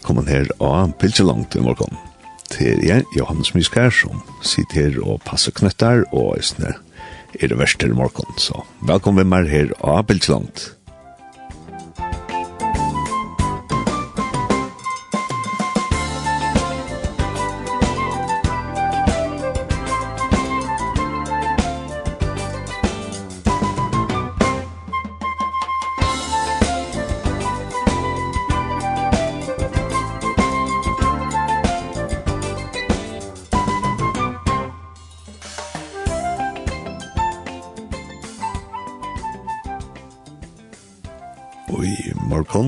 velkommen her og av Pilselangt i morgen ferie, Johannes Myskær, som sitter og passer knøttar, og er det verste i morgen. Så velkommen med her av Bildsland.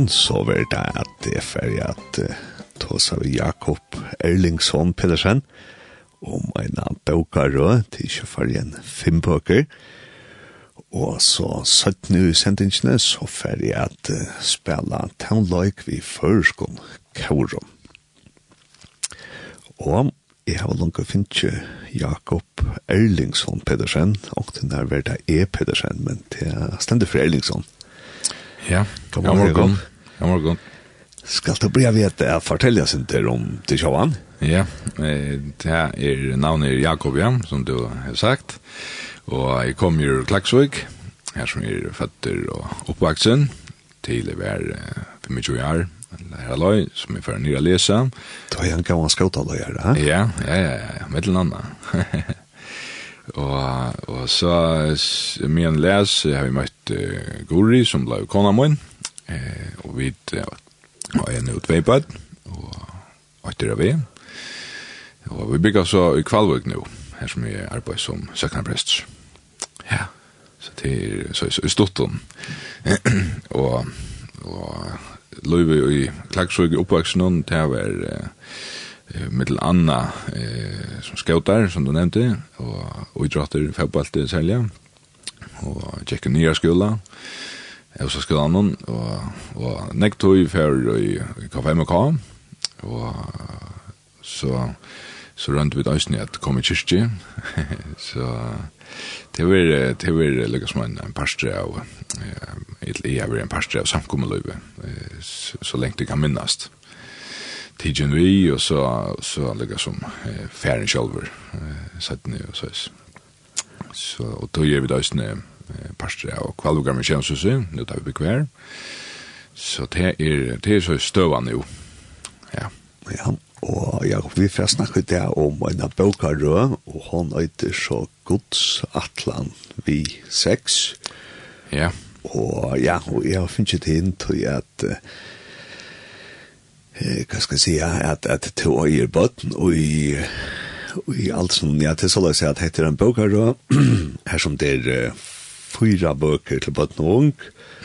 morgon så var det at det er ferdig at uh, tås av Jakob Erlingsson Pedersen om en av bøkere til ikke ferdig en fem bøker. Og så satt nu i sendingene så ferdig at uh, spela Townlike vi førskån Kauron. Og jeg har langt finnet Jakob Erlingsson Pedersen, og den er vært E. Pedersen, men det er stendig for Erlingsson. Ja, god morgen. God morgon. Skal du bli vet å fortelle oss ikke om til sjåan? Ja, det er navnet Jakob Jam, som du har sagt. Og jeg kom jo Klagsvig, her som er føtter og oppvaksen, til å være for mye år, lærer løy, som jeg fører nye å lese. Du har en gammel skjøt av da? Ja, ja, ja, ja, med til andre. og, og så, med en les, har vi møtt uh, Guri, som ble kona min, Eh, och vi har en utveipad, och åter av vi. Och vi bygger så i Kvalvøk nu här som är arbeider som søknaprest. Ja, så det är så, så stort Stotten. Och och Løyve i Klagsvøk i oppvaksen hun, det var eh, mittel Anna eh, som skautar, som du nevnte, og, og idrotter, fotballte sälja. Och checka nya skola, og Jeg var så skulle han og, og nekk tog i fer i, i Café MK, og så, så rønte vi døysen i at kom i kyrkje, så det var, det var lykkes som en, en parstre av, jeg var en parstre av samkommeløyve, så, så lengt det kan minnast. Tidjen vi, og så, så lykkes som eh, færen sjølver, eh, satt ned og så. Så, og tog gjør vi døysen i parster av kvalvogar med tjenesthuset, nu tar vi bygg her. Så det er, det er så støva nu. Ja. Ja, og ja, vi får snakke det om en av bokarød, og han øyder så gods atlan vi sex. Ja. Og ja, og jeg har finnet inn til at eh, hva skal jeg si, at, at to øyer bøtten og i i alt som ja, til så la jeg si at heter en bokare her som det er fyra bøker til bøtten og ung,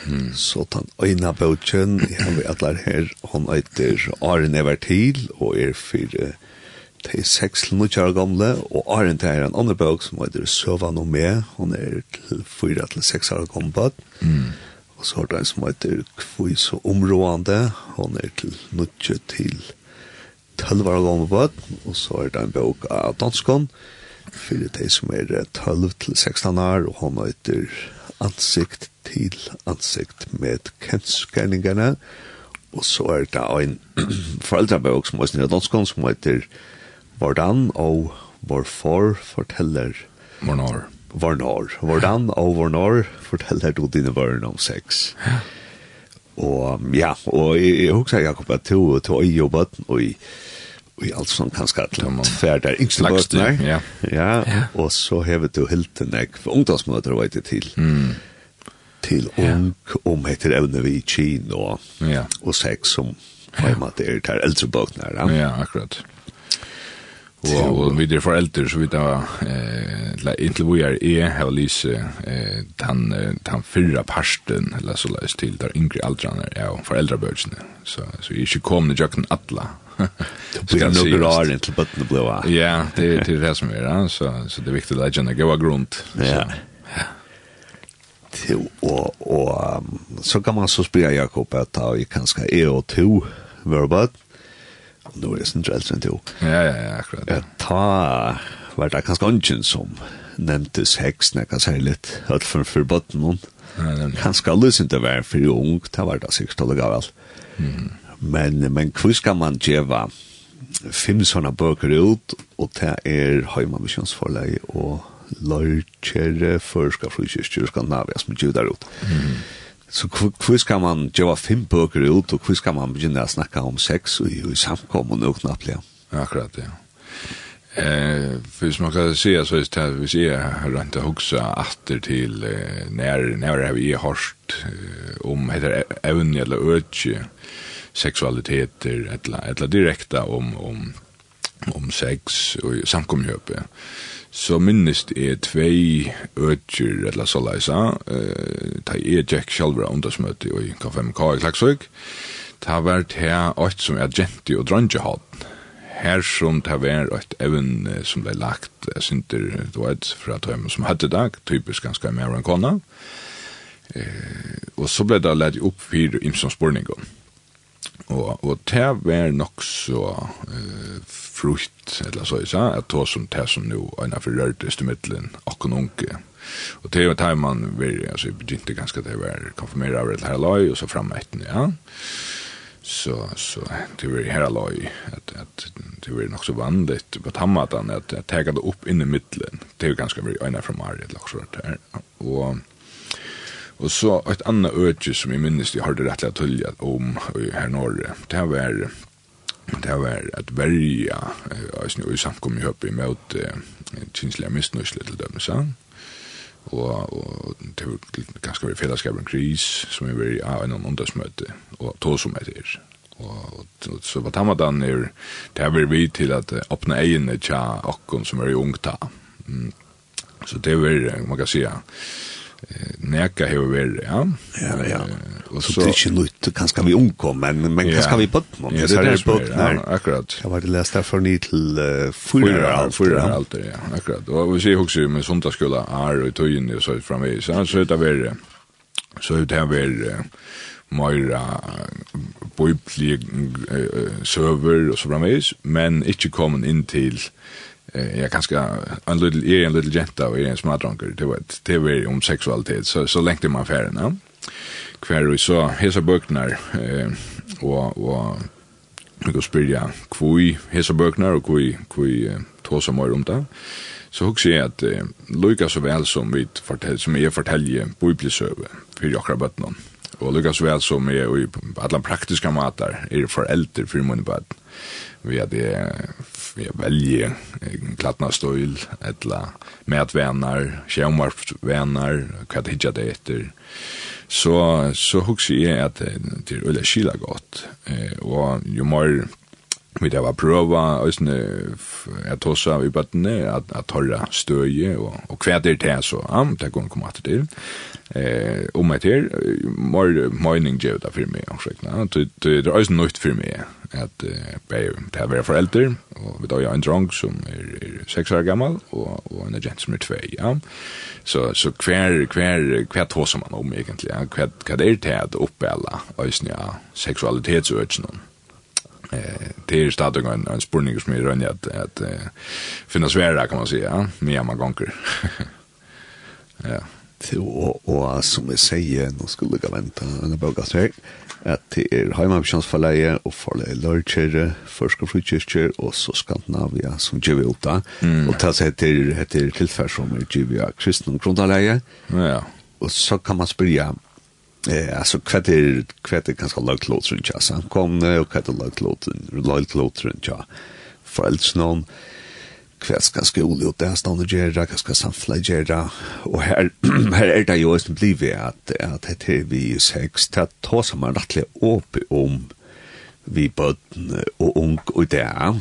mm. så den øyne bøkken, jeg har vi alle her, hun øyter Arne Evertil, og er fire de seks til noe kjære gamle, og Arne til er en annen bøk som øyter Søva no med, hun er til fyra til seks år gamle bøtt, mm. og så har en som øyter Kvois og områdende, hun er til noe til 12 år gamle bøtt, og så er det en bøk av danskene, fyrir dei som er 12 til 16 år, og hon heter ansikt til ansikt med kjensgerningene, og så er det ein foreldrebøk som er snitt danskon, som heter Vardan og Varfor forteller Varnar. Varnar. Vardan og Varnar forteller du dine vørn om sex. Og ja, og jeg, jeg husker Jakob at du, to og jobbet, og jeg i alt som kan skal til skattla man färdar yngste bötnar. Ja. ja. og så hever du helt til ägg for ungdomsmøter og det til. Mm. Till ung om heter evne vi i Kina og, ja. og sex som har med det er där äldre bötnar. Ja, ja akkurat. Og, og vi er foreldre, så vi da, eh, inntil vi er er, har lyse, eh, den, den fyrre parsten, eller så løs til, der yngre aldrene er jo foreldrebørsene. Så, så vi er ikke kommet i jøkken atla, Det Ska nog rar inte på den blåa. Ja, det är det som är det. Så, så det är viktigt att känna gå grund. Ja. Till, och, och så kan man så spela Jakob att ta i kanske E och to verbalt. Nu är det centralt än 2. Ja, ja, ja, akkurat. Ja. Ta, var det kanske ungen som nämntes häxna kan säga lite att för för botten hon. Kanske alldeles inte var för ung, det var det sig stolga väl. Mm. Men, men hur ska man geva fem sådana böcker ut och det är Höjmamissionsförlag och Lörkjere, Førska, Frukyrkjur, Skandinavia som giver där ut. Så hur ska man geva fem böcker ut och hur ska man begynna att snacka om sex och i samkommun och knappliga? Akkurat, ja. Eh, för man kan se så är det vi ser här runt att huxa åter till när när vi har hört om heter även eller ötje sexualiteter eller eller direkta om om om sex och samkomhjälp. Så minnest er två ötjer eller så läsa eh, ta er Jack Shelver undersmøte i K5K i Klagsvøk, ta vart här åt som er genti drunge hat. her som det var et evn som ble lagt, jeg synter, du vet, fra tøymen som hadde dag, typisk ganske mer enn kona. Eh, og så ble det lett opp för imsom spurningen og og tær vær nok så eh frukt eller så så at to som tær som nu ein af rørtest mittlen og onke. Og tær tær man ver altså begynte ganske det var konfirmera av det her loj og så fram etten ja. Så så det var her loj at at det var nok så vanligt på tammatan at att tæga det upp inn i mittlen. Det er ganske vær ein af fra det laksorter. Og Og så et annet øtje som jeg minnes jeg har det rettelig tølja om her norre, det var det var at verja i samkom i høpig med at kinslige misnøysle til dømes og, og det var ganske veldig fellesskap en kris som er veldig av en åndagsmøte og tog som etter og, og så var tamadan er det er vi til at åpne egene tja akkon som er i ungta. Mm. så det var man kan si, Neka hur vi ja. Ja, ja. Och så, det är inte nytt, kanske vi omkom, men, men kanske vi på någon. Ja, det är på ja, akkurat. Jag var det läst därför ni till uh, fyra allt. Fyra allt, ja, akkurat. Och vi ser också med söndagsskola är och töjen och så framvis. Så så det är så det är Moira bøyblige søver og så framvis, men inte kommet inn til eh jag kanske en little är en little jenta och är en smart drunker det var det var om sexualitet så så längtar man färden ja. Kvar vi så hesa böcknar eh och och vi går spela kvui hesa böcknar och kvui kvui tosa mer om det? Så hugger jag att eh, Lukas så väl som vi fortäl som är fortälje bibelsöve för jag har någon och Lukas väl som är i alla praktiska matar är föräldrar för mun bad vi hade vi velje klatna støyl, etla medvenar, sjømarpvenar, hva det hitja det etter. Så, så hugsi jeg at det er ulla kila godt, og jo mer vi det var prøva øsne at tossa i bøttene at, at torra støye og, og hva det er så ja, det går komme etter til eh, om etter mer møyning gjør det for meg det, det er øsne nøyt for meg at be det er foreldre og vi da ein en drang som er, er 6 år gammal og, og en agent som er 2 ja. så, så hver, hver, hver tossa man om egentlig ja. hver, det er det at øsne ja, seksualitetsøkene eh det är stadigt en en spurning som är rönn att att eh, finnas värda kan man säga med man gånger. ja. Och, och som jag säger, nu skulle jag vänta en bok att säga att det er för läge forleie för først og frukjørkjere, och så Skandinavia som ger vi ut da. Mm. Og det heter, heter tillfär som är gjør vi av kristne. Ja. Och så kan man spørre Eh alltså kvarter kvarter ganska lågt låt runt jag. så kom nu och kvarter lågt låt lågt låt runt jag. för alls någon Frälsnon ska ganska oligt där stod det jag ganska samflagera och här här är det ju just blivit att att det är vi sex att ta som man rättligen upp om vi bad och ung och där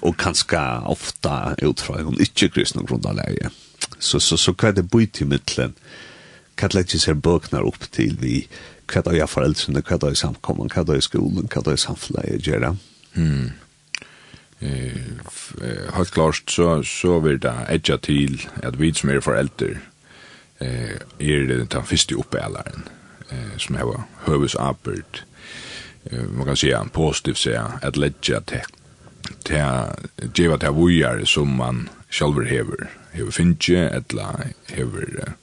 och kanske ofta utfra om inte kristna grundläge Så, så, så hva det bøyt i middelen? hva legger seg bøkene opp til vi, hva da jeg foreldrene, hva da jeg samkommer, hva da jeg skolen, hva da jeg samfunnet gjør. Mm. Eh, helt klart så, så vill det edja till att vi som er foreldre eh, är det den första uppälaren eh, som har høvesappert eh, man kan säga en positiv säga att lägga till till geva till vujar som man själv hever hever finche etla hever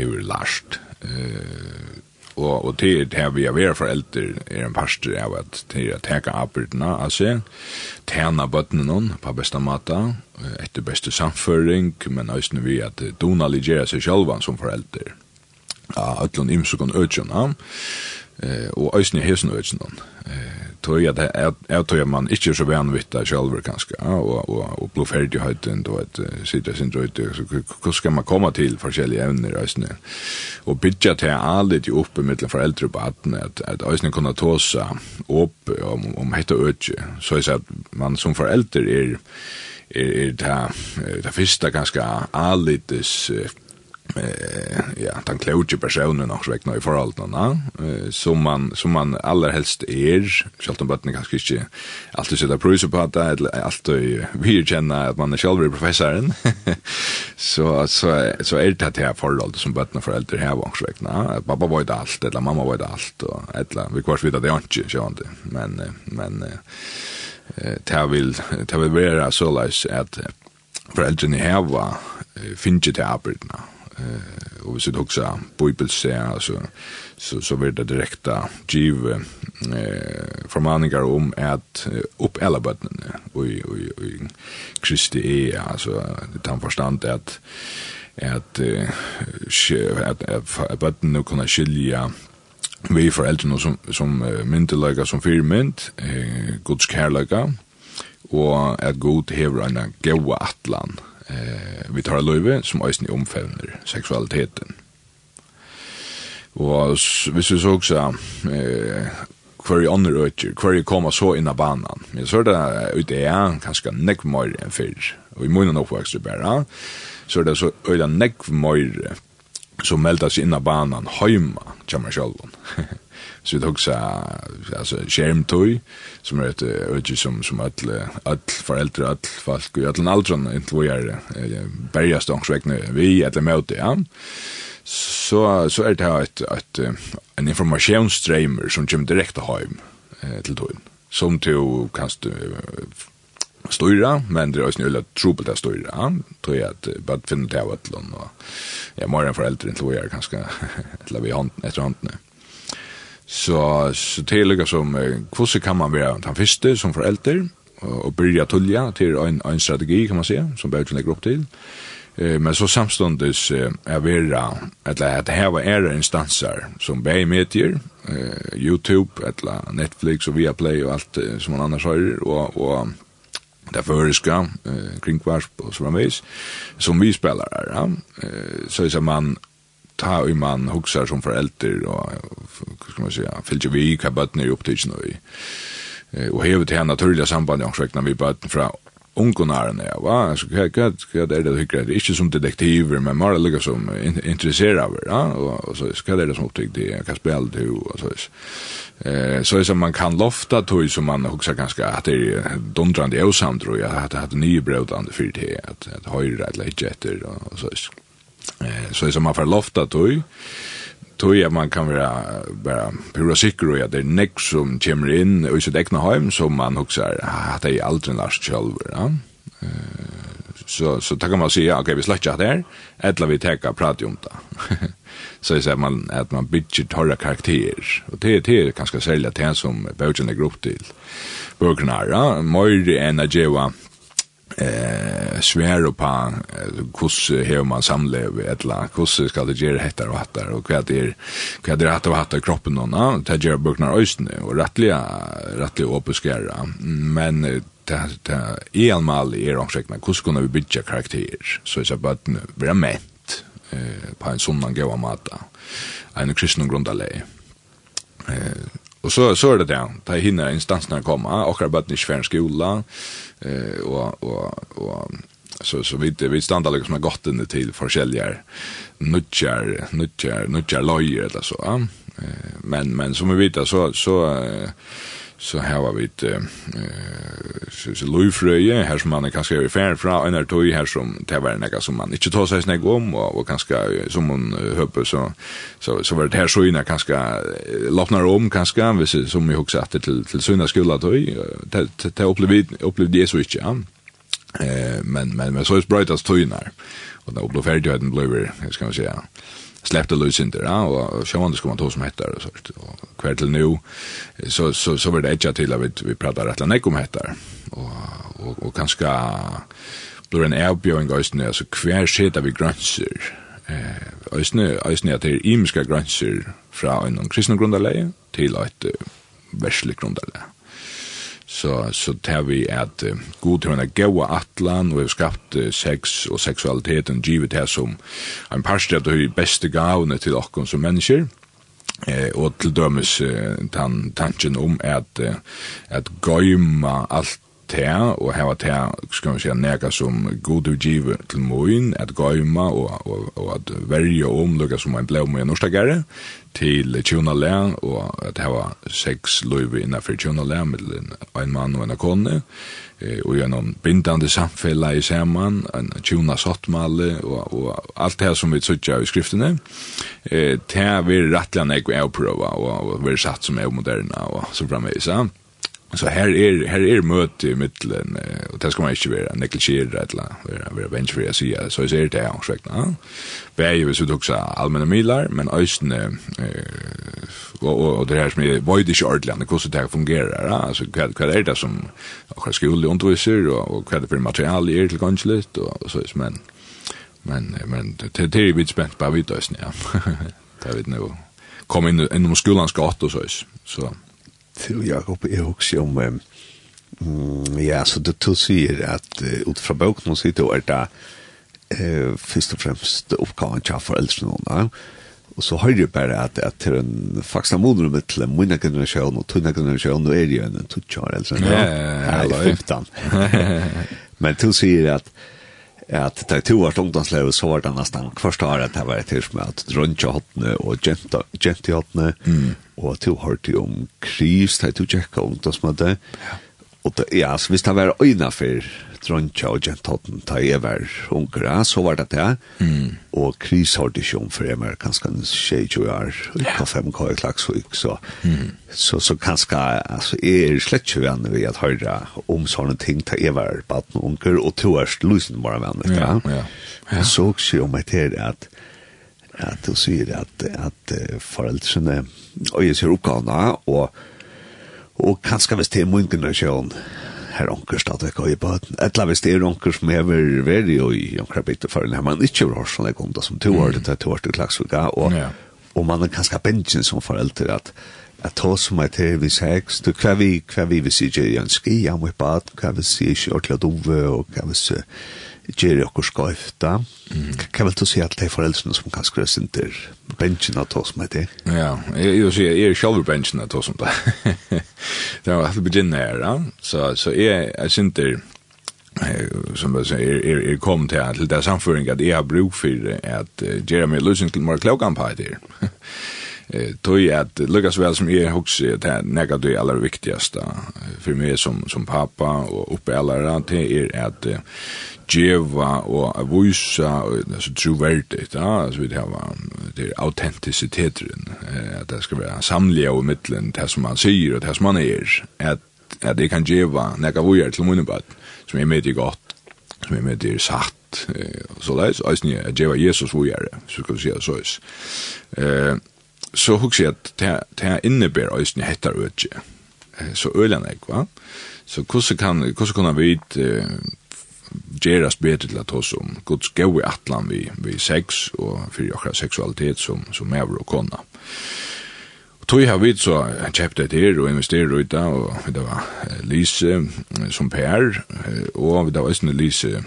hever last. Eh, og, og til det her vi er være foreldre er en parster av at til å teka arbeidene av seg, tjene bøttene noen på beste måte, etter beste samføring, men også vi at donaligerer seg selv som foreldre. Ja, ætlån imsukon øtjona, eh og eisini hesen øysen eh tøy at er tøy man ikkje så vann vitt der kanskje og og og blå ferdig høyden då at sita sin drøyt så kva skal man koma til forskjellige evner eisini? Og bitja til alle de oppe mellom foreldre og barn at at eisini kunna tosa opp om om hetta øyje så er at man som foreldre er er er ta ta fyrsta ganske alitis eh ja, den kloge personen också väckna i förhållandena eh som man som man allra helst är självt om botten kanske inte alltid sätta pris på att det alltid vi känner att man är själv professoren så så så är det här förhållande som botten äldre här också väckna pappa var det allt eller mamma var det allt och eller vi kvar vidare det inte så inte men men eh det vill det vill vara så läs att föräldrarna här var finner det arbetena eh och så också bibelser alltså så så blir det direkta giv eh förmaningar om att upp alla botten och och och Kristi är alltså det han förstånd att att att att bötten nu kunna skilja vi foreldrene som, som myndelaga som firmynd, eh, guds kärleka och att god hever en gaua atlan eh, vi tar löve som eisen omfevner sexualiteten. Og hvis vi så også eh, hver i andre øyker, hver i koma så inn av banan. Men så er det ute jeg, kanskje nekv møyre enn fyrr, og i munnen oppvokst du bare, så er det så øyda nekv møyre som melder seg inn av banan heima, kjammer sjølven. så vi också alltså skärmtoj som är ett öge som som alla all föräldrar all folk och alla aldrar inte vad är bergas dagsräkna vi att det möte ja så så är det här ett ett en informationsströmmer som kommer direkt hem till tog som till kanst styra, men det är ju öle trubbel där styra. Tror jag att bad finna det av ett lån och jag mår en förälder inte vad jag kanske eller vi hand efter hand. Så, så det er som, så kan man vara den första som forelder, och börja tulja till en, en strategi, kan man säga som behöver lägga upp till. Eh, men så samståndes eh, er vera, eller det här var era instanser, som bei medier, eh, YouTube, eller Netflix och Viaplay och allt eh, som man annars har, och och där förska eh, kringkvarsp och så framvis, som vi spelar her. Ja? Eh, så er man ta i man huxar som förälder och hur ska man säga fyllt vi kan ner upp till nu och hevet det här naturliga samband jag räknar vi bara från ungonaren ja va så kan kan det det tycker det inte som detektiver men mer lika som intresserad av ja och så ska det som upptäckt det kan spela det och så eh så är som man kan lofta tog som man också ganska att det är dundrande osamt tror jag att det hade nybrödande för det att att höra eller läge efter och så Eh, så är som man får lofta tog, tog jag man kan vara bara pura sikker och att det är nek som kommer in och i sitt egna heim som man huksar, att det er aldri nært selv, ja. Så, så tackar man säga, ok, vi slett det her, eller vi teka prata om det. så är sier man att man bygger torra karakterer, och det, det är ganska særlig at det er som bøkene är grupp till bøkene her, ja, mer enn at det eh svär på hur hur man samlev ettla hur ska det göra heter och hattar och vad det är vad det är att kroppen någon annan ta gör buknar östen och rättliga rättliga opuskara men det det är allmal är omskräckna hur ska vi bygga karaktär så så bara vara mätt eh på en sån gåva mata en kristen grundalä eh Och så så är det det. Ta hinner instanserna komma, och har börjat i svensk skola eh och och och så så vi vi stannar liksom har gått in till försäljare nutjar nutjar nutjar lojer eller så. Eh men men som vi vet så så så här var vi ett eh så löjfröje här som man kanske är färd från en där två här som det var några som man inte tar sig snägg om och, och kanske som man hoppas så så så var det här så innan kanske loppnar om kanske vis som vi också att till till söndag skola då det det upplevde upplevde det så inte ja. Eh men men men så är det brightast tog när och då blev färdigheten blev ska man säga släppte loss inte ja och sjön skulle man ta som heter och så och kvar till nu så så så var det edge till att vi, vi pratar rätt länge om heter och och och kanske blir en erbjøring så altså shit där vi grønser, eh, øyne, øyne at det er imiske grønser fra en kristne grunnleie till et uh, verslig. Så, så tar vi at uh, god til henne gaua atlan, och vi har skapt uh, sex og seksualiteten givet här som en parst av det bästa gavene till okken som människor Eh, och till dömes uh, tan tanken om att uh, att gömma allt te, og hava te, skal vi si, nega som god utgive til moin, at goima og, og, og at verja om lukka som en blei moin norstakare, til tjuna le, og at hava sex løyve innanfor tjuna le, med ein mann og ein kone, og gjennom bindande samfella i saman, ein tjuna sattmalle og, og alt det som vi søkja i skriftene, eh, te vi rettelig nek vi prova og, vi satt som er moderna, og så framveisa. Ja Så här är här är möte i mitten och det ska man inte vara negligera eller vara vara bench för sig så är det där också rätt va. Bäge vi så också allmänna milar men östen eh och och det här som är void i Shortland hur så det fungerar alltså vad vad är det som och skola och undervisar och vad det för material är till konsulat och så men men men det det är vi spänt på vitösen ja. Det vet nog kom in i skolan skatt och så så til Jakob er også om um, ja, så det to sier at uh, ut fra boken og sier sitt er det uh, først og fremst oppgaven til foreldrene noen og så hører jeg bare at, at til en faktisk av moder med til min generasjon og tunne generasjon og er jo en tutsjar eller sånn ja, ja, ja, ja, men to sier at at det er to var ungdomslev så var det nesten første året det var et hirs med at drønnsja og jenta, jenta hottene mm og at hørte om kris, det er du tjekka om det som hadde, og det, ja, så hvis det var øyne for dronkja og Gentotten, da jeg var unger, så var det det, mm. og kris har det ikke om for jeg var kanskje en tjej jo er, ikke fem kvar i klagsvik, så, mm. så, så kanskje, altså, jeg er slett ikke venn ved at høre om sånne ting da jeg var baden unger, og to er slusen bare venn, ja, ja, ja. så også om jeg til at, at at du sier at, at foreldrene øyer seg oppgavene, og, og kanskje hvis det er min generasjon, her onker stadig det går i bøten. Etla hvis det er onker som hever veri og i onker bitte for en her, man ikke har sånn legg om det som to år, det er to år til klagsvika, og, og man er kanskje bensjen som foreldre at at ta som er til vi sex, du hva vi, hva vi vil si ikke ønsker, ja, må jeg bad, hva vi si, ikke ordentlig dove, og hva vi ger jag och skojfta. Mm. Kan väl du se att det är föräldrarna som kan kanske rörs inte bänken att ta som det? Ja, jag ser er själva bänken att ta som det. Det var att begynna här. Så, så är jag inte som jag säger, er, er kom till, till det samföringen att jag har bruk för att göra mig lösning till några klokan på det. eh tog at Lucas vel som är också det här näga det allra viktigaste för mig som som pappa och uppelare det är att geva och visa så trovärdigt ja så det här var det är autenticiteten att det ska vara samlige och mitten det som man sier och det som man är att at det kan geva näga vojer till munnen bad som är med i gott som är med i satt eh så läs alltså ni geva Jesus vojer så skal vi säga så is eh så husker jeg at det, det innebär øysen jeg hettar øyne, så øyne jeg, va? Så hvordan kan, hvordan kan vi gjeras betre til at oss om Guds gau i atlan vi, vi sex og fyrir okra seksualitet som, som mever og kona. Og tog har vi så kjøpt et her og investerer ut da, og vi da var Lise som Per, og vi da var Lise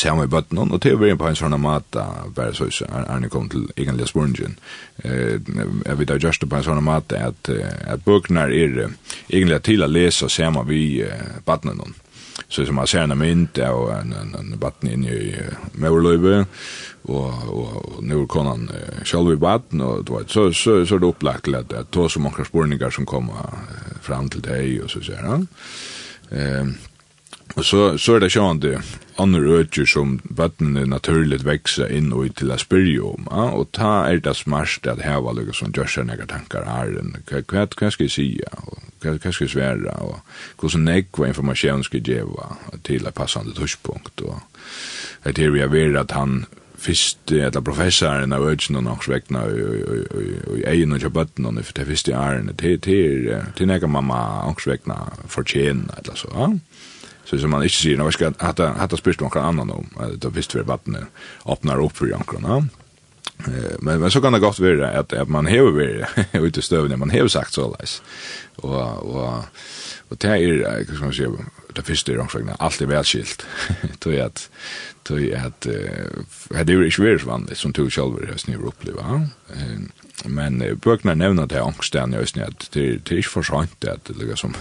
ser i bøtten og til å være på en sånn mat bare så er Arne kom til egentlig spurningen jeg vet at just på en sånn mat at, at bøkene er egentlig til å lese ser man vi bøttene så som man ser en mynt og en, en, en bøtten inne i Mørløyve og, og, og nå kan han selv i bøtten og så, så, så er det opplagt til at det er så mange spurninger som kommer fram til deg og så ser han eh Og så, så er det sjående andre øker som bøttene naturligt vekser inn og til å spyrje om, ja? og ta er det smart at heva lukka som gjør seg nekka tankar her, hva, hva, hva skal jeg sija, hva, hva skal jeg sværa, og hvordan nekva informasjon skal jeg gjeva til et passande tushpunkt, og det til vi har vært at han fyrst eller professoren av øyne og nokks vekna og egen og kjøpøtten og det fyrst i æren til til til nega mamma nokks vekna fortjena eller så, ja. Så som man inte säger, när vi ska hata, hata spyrt någon annan om, då visst vi vattnet öppnar upp för jankarna. Men, men så kan det gott vara att, att man hever varit ute i stövningen, man hever sagt så läs. Och, och, och det är, hur ska man säga, det första är omsökna, allt är välskilt. Tog att, tog att, det är ju inte väldigt vanligt som tog själv det här snurr uppleva. Men uh, bøkene nevner det angsten i Østene, at det, det er ikke for sant at det liksom,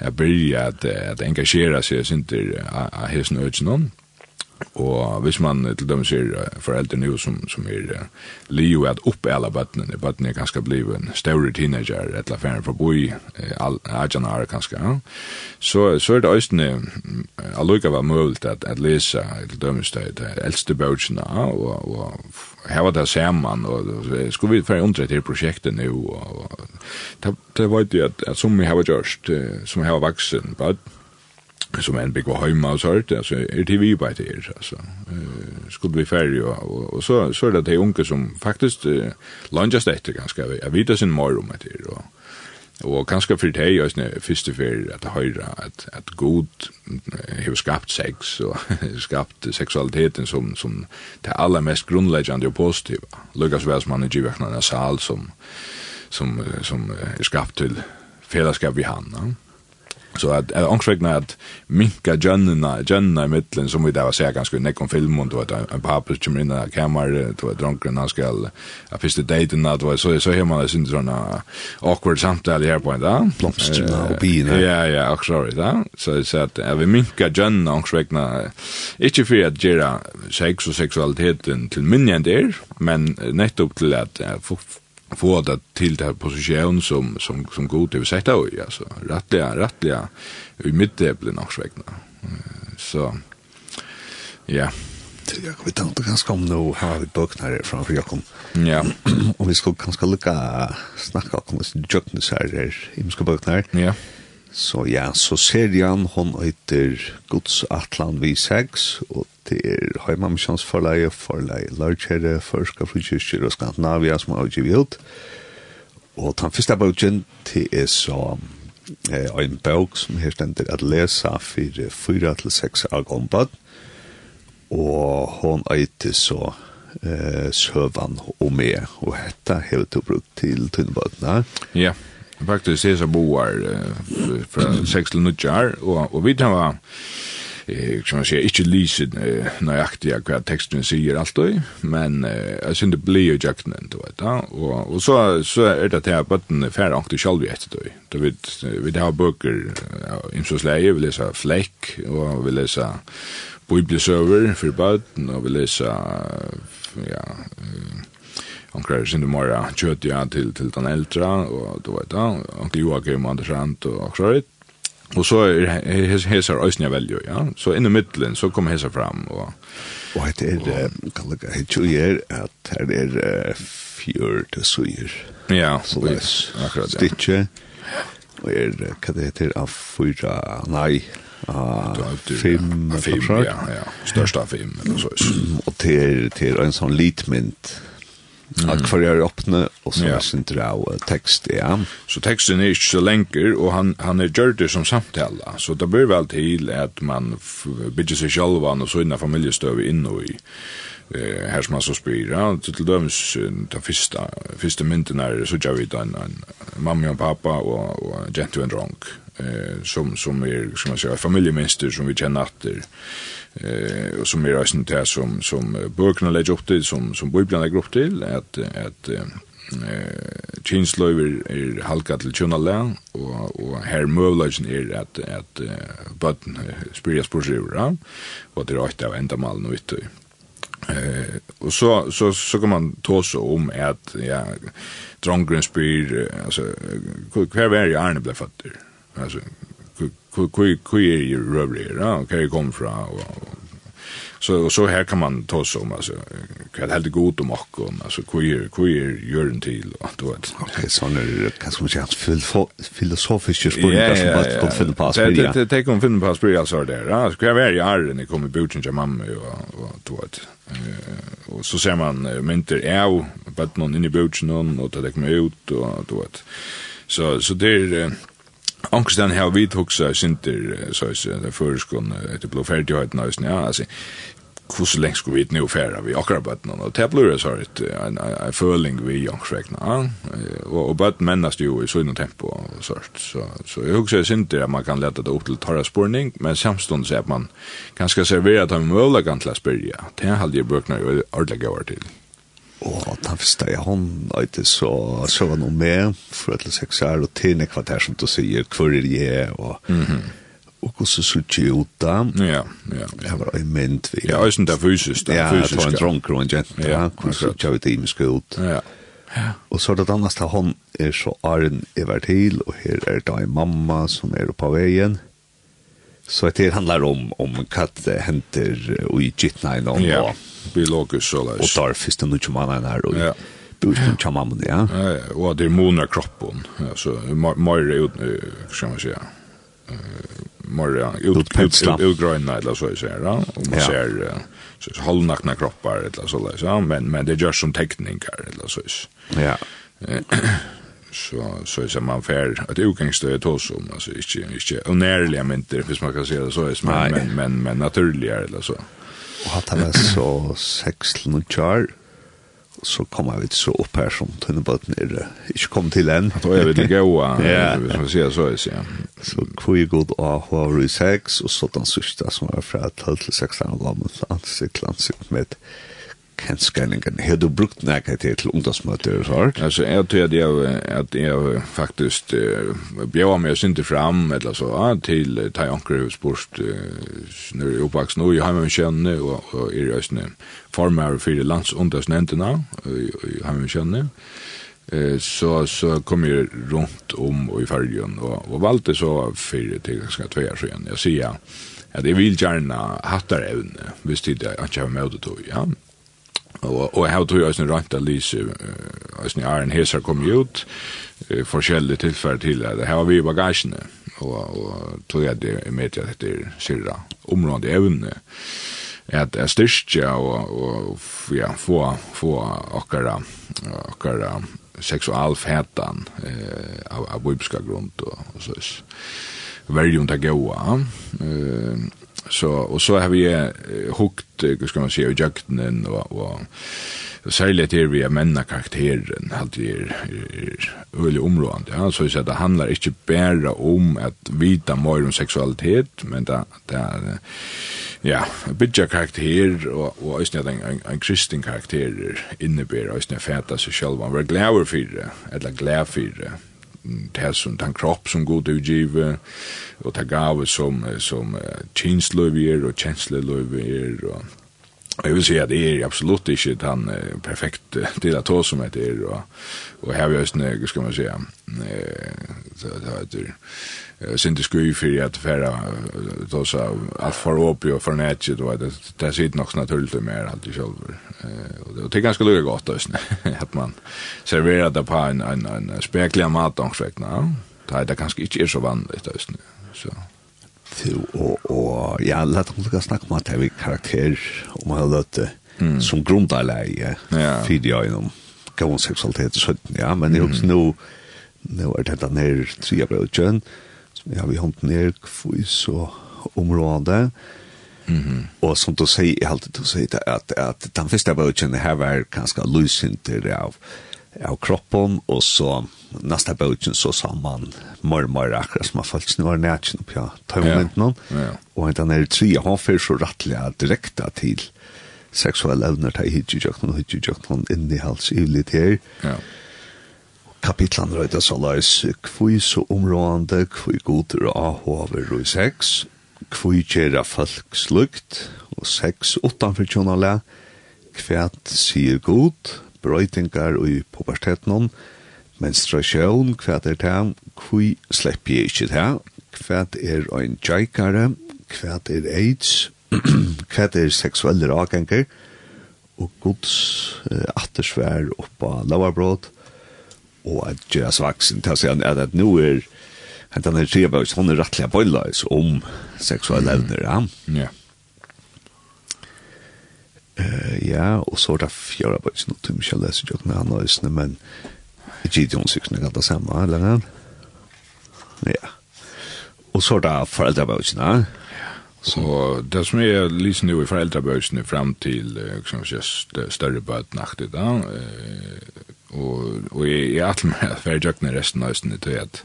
jeg blir at, at engasjere seg sin til av hesten øyne Og hvis man til dem ser foreldre nå som, som er uh, lio at oppe alle bøttene, bøttene er kanskje blivet en større teenager, et eller annet for å bo i, Ajan Are kanskje, ja. så, så er det østene uh, allukket var mulig at, at lese til dem det, det eldste bøttene, og, og här var det samman och skulle vi för undra till projektet nu och det var ju att som vi har gjort som har vuxen but som en big hemma och så här alltså är det vi på det alltså eh skulle vi färja och, och så så är det de unga som faktiskt eh, lunchar det ganska jag vet det sin morgon med det och Og kanskje for det er jo første for at det høyre at, at god har skapt sex og skapt seksualiteten som, som det aller mest grunnleggende og positive. Lukas han er givet en sal som, som, som er skapt til fellesskap i hann. Ja? Så att är ångsvägna att minka jönnena, jönna i mitten som vi där var säga ganska näck om film och att en pappa som in där kameror då att drunken han ska att första dejten att var så så hemma där syns såna awkward samtal här på där. Blomsterna och bina. Ja ja, och sorry där. Så så att vi minka jönna ångsvägna inte för att göra sex och sexualiteten till minnen där men nettopp till att få det til den här position som som som god det vill sätta oj alltså rettelig, rettelig, i mittäpplen också vägna så ja. Jag vet inte ganska om nu har vi böcknar här framför jag kom ja. Och vi ska ganska lucka snacka om oss jöknes här där i ska böcknar ja. Så ja så serien hon heter Guds atlan vi sex och det er Heimamisjonsforleie, forleie forleie Larkjere, Førska Frukirker og Skandinavia som har utgivet ut. Og den første boken, det er så eh, en bok som her stender at lesa for 4-6 av gombad. Og hon eiter så eh, søvan og med, og hetta hever til brukt til tunnbøtene. Ja, faktisk er så boar eh, fra seks til nødjar og, og vi tar var eh som man säger inte lyse lysen nöjaktiga vad texten säger alltid men eh, jag synd det blir ju jakten då vet och och så så är det här botten fair och själv vet då då vi vi har böcker i så släge vi läser fläck och vi läser bibelsöver för botten och vi läser ja Onkrar sin det mora kjøtt ja til, til den eldre, og då vet da, onkel Joakim Andersant og akkurat, Og så er hesar øysnia veljo, ja. Så inn i middelen så kommer hesar fram. Og, og det er, kan lukka, het jo er at her er fjør til suger. Ja, så det er akkurat, ja. stitje. Og er, hva det heter, av fyra, nei, av fem, fem, ja, ja. største av fem, eller så. Og til, til en sånn litmynd, Mm. Att för er öppna och så ja. sin drau text ja. Så texten er inte så lenger, och han, han er gjort det som samtale. Så det blir väl till att man bygger sig själv och så innan familjestöv in och i eh, här som man så spyr. Ja. till döms den första första mynten är så jag vet en, en mamma och pappa och och gentle and drunk. Eh, som, som er, som man säger familjeminister som vi känner att Eh, eh som är rösten där som som böckerna lägger upp till som som bibeln lägger upp till att att eh Kinslöver er halka til Tjunala, og, og her møvløgjen er at, at uh, bøtten spyrja spørsivra, og det er åtta av mal og ute Eh, og så, så, så kan man ta så om at ja, drongren spyr, altså, hver vær i Arne ble fatter? Altså, hur är ju rövrig, ja, kan ju komma fra, och, så så här kan man ta så som alltså kan helt gott om och alltså om är queer är gör den till och då vet. Okej så när det kan som jag full filosofisk spår där som bara på för ja. det det det kan finna pass på alltså där ja så kan vara i är ni kommer butchen till mamma och och då att och så ser man mynter är vad någon inne i butchen och då det kommer ut och då vet. Så så det är Angstan har vi hugsa sinter så is det förskon etter blå färdighet nästan ja altså, hur så länge skulle vi nå nu vi akkurat bøtten, og det blir så ett en en förling vi ja, og, og bøtten mennast jo i sånn tempo och sånt så så jag hugsa sinter at man kan lätta det opp til tarra spurning, men samstundes at man kan kanske servera dem möjliga kan til å spyrja. Det er hade ju böknar ju ordentligt går till Og da visste jeg hånd, ikke, så, så var noe med, for at det seks er, og til en kvarter som du sier, hvor er jeg, og, mm -hmm. og hvordan så ikke ut da. Ja, ja. Jeg var en mynd. Vi, ja, også det fysisk, det er fysisk. Ja, det var en dronker og en jenta, ja, hvordan så ikke ut i menneske ut. Ja, ja. Og så er det annars da hånd, er så arren i hvert til, og her er det en mamma som er på veien. Så det handlar om, om hva det henter og i gittnein om, ja. og biologisk så där. Och tar första den nuche mannen här då. Ja. Busten chamma mamma ja. Ja, och det mona kroppen. Alltså mer ut ska man säga. Eh mer ut ut utgröna eller så så ja. och man ser så halvnakna kroppar eller så där så men men det görs som teckningar eller så. Ja. Så så är man fair att utgångsstöd hos om alltså inte inte onärliga mynter för man kan se det så men men men naturligare eller så. Og hatt han så seks til noen kjær, så kom jeg så opp her som tønnebøten er ikke kom til enn. Da er vi til gåa, hvis man sier så, jeg sier. Så kvog jeg god av hva i seks, og så den sørste som var fra 12 til 16 år gammel, ansikt, ansikt med kenskallingen. Har du brukt nekka til til ungdomsmøter og sånt? Altså, jeg tror at jeg, at jeg faktisk uh, bjør meg synte fram, eller så, til uh, ta anker hos bort uh, når jeg oppvaks nå, i har med kjønne, og, og er jeg former for landsundasnentene, i jeg har med eh så så kom jag runt om och i färgen och och valde så för till ganska två år sedan. Jag ser att det vill gärna hattar även visst det jag har med det då ja Og, og jeg har tog eisen rant av Lise, eisen Arjen Hesar kom ut uh, forskjellige tilfell til at her var vi i og, og tru jeg det med til at det er sirra området evne, at er styrstja og, og ja, få, få akkara, akkara fætan eh, av, av bibelska grund og, og sås verjum ta goa. Eh, Så, och så har vi hukt, hur ska man säga i och och särskilt det vi er männa karaktären alt är er, er, er. Ja? Så det handlar inte bara om att vita mer om sexualitet men det, det är ja, bygja karaktär och och æsne at en, en, kristen karaktär karakter innebærer æsne fæta seg sjálf, han var för det eller för det det som den kropp som god utgive, og det gave som, som uh, kjensløyver og kjensløyver og Jeg vil si at det er absolutt ikke den uh, perfekte til å ta som det er, og, og her vil jeg, snakke, skal man si, uh, det, det, det, synte skui för att färra då så att för upp och för nätet då det det sitter nog naturligt mer allt i själva och det är ganska lugnt gott då att man serverar det på en en en speklig mat och så där det kanske inte är så vanligt då så til og, og ja, lat oss du snakka om at vi vil karakter om jeg løte mm. som grunnleie ja. fyrir jeg innom gavn seksualitet så ja, men jeg husker nu nu er det denne her tre av ja, vi har ner kvist og område. Mm -hmm. Og som du sier, jeg alltid du sier at, at den første bøtjen her var ganske lysinter av, av kroppen, og så neste bøtjen så sa man mormor akkurat som har falt snur nætjen opp, ja, ta moment noen. Ja. Og den er tre, han fyrer så rettelig direkte til seksuelle evner, ta hidjujøkken og hidjujøkken inn i hals i litt her. Ja kapitlan røyta så leis kvui så områande, kvui goder og ahover og sex, kvui gjerra folk slukt, og sex utanfor tjonale, kvæt sier god, brøytingar og i pubertetnon, menstruasjon, kvæt er det, kvui slepp jeg ikke det, kvæt er ein jaikare, kvæt er aids, kvæt er seksuelle rakenker, og gods eh, attersvær oppa lavabrot, og at gjøre svaksen til å si at, at nå er at han er tre treva og sånne rattliga bøyløys om seksuelle evner, ja. Ja. ja, og så er det fjøra bøys, nå tror jeg ikke jeg leser jo med han annet, men Gideon syksene kan det samme, eller noe? Ja. Og så er det foreldrebøysene, ja. Så det som er lysen nu i foreldrebøysene fram til, som vi sier, større bøtnaktig da, eh, og og eg er alt med fer jøkna resten av stund til at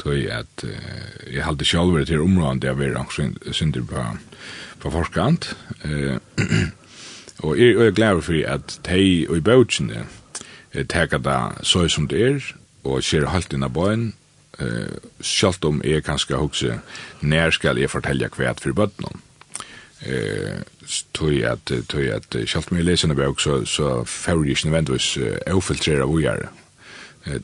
til at eg haldi sjálv til området der vi rang syndir på på forskant eh og eg er glad for at tei og i bøtjen taka ta så som det er og skjer halt inna bøin eh sjalt om eg kanskje hugsa nær skal eg fortelja kvært for bøtnum eh tog at tog at skalt mig lesa en bok så så färgish nevendus ofiltrera vojar eh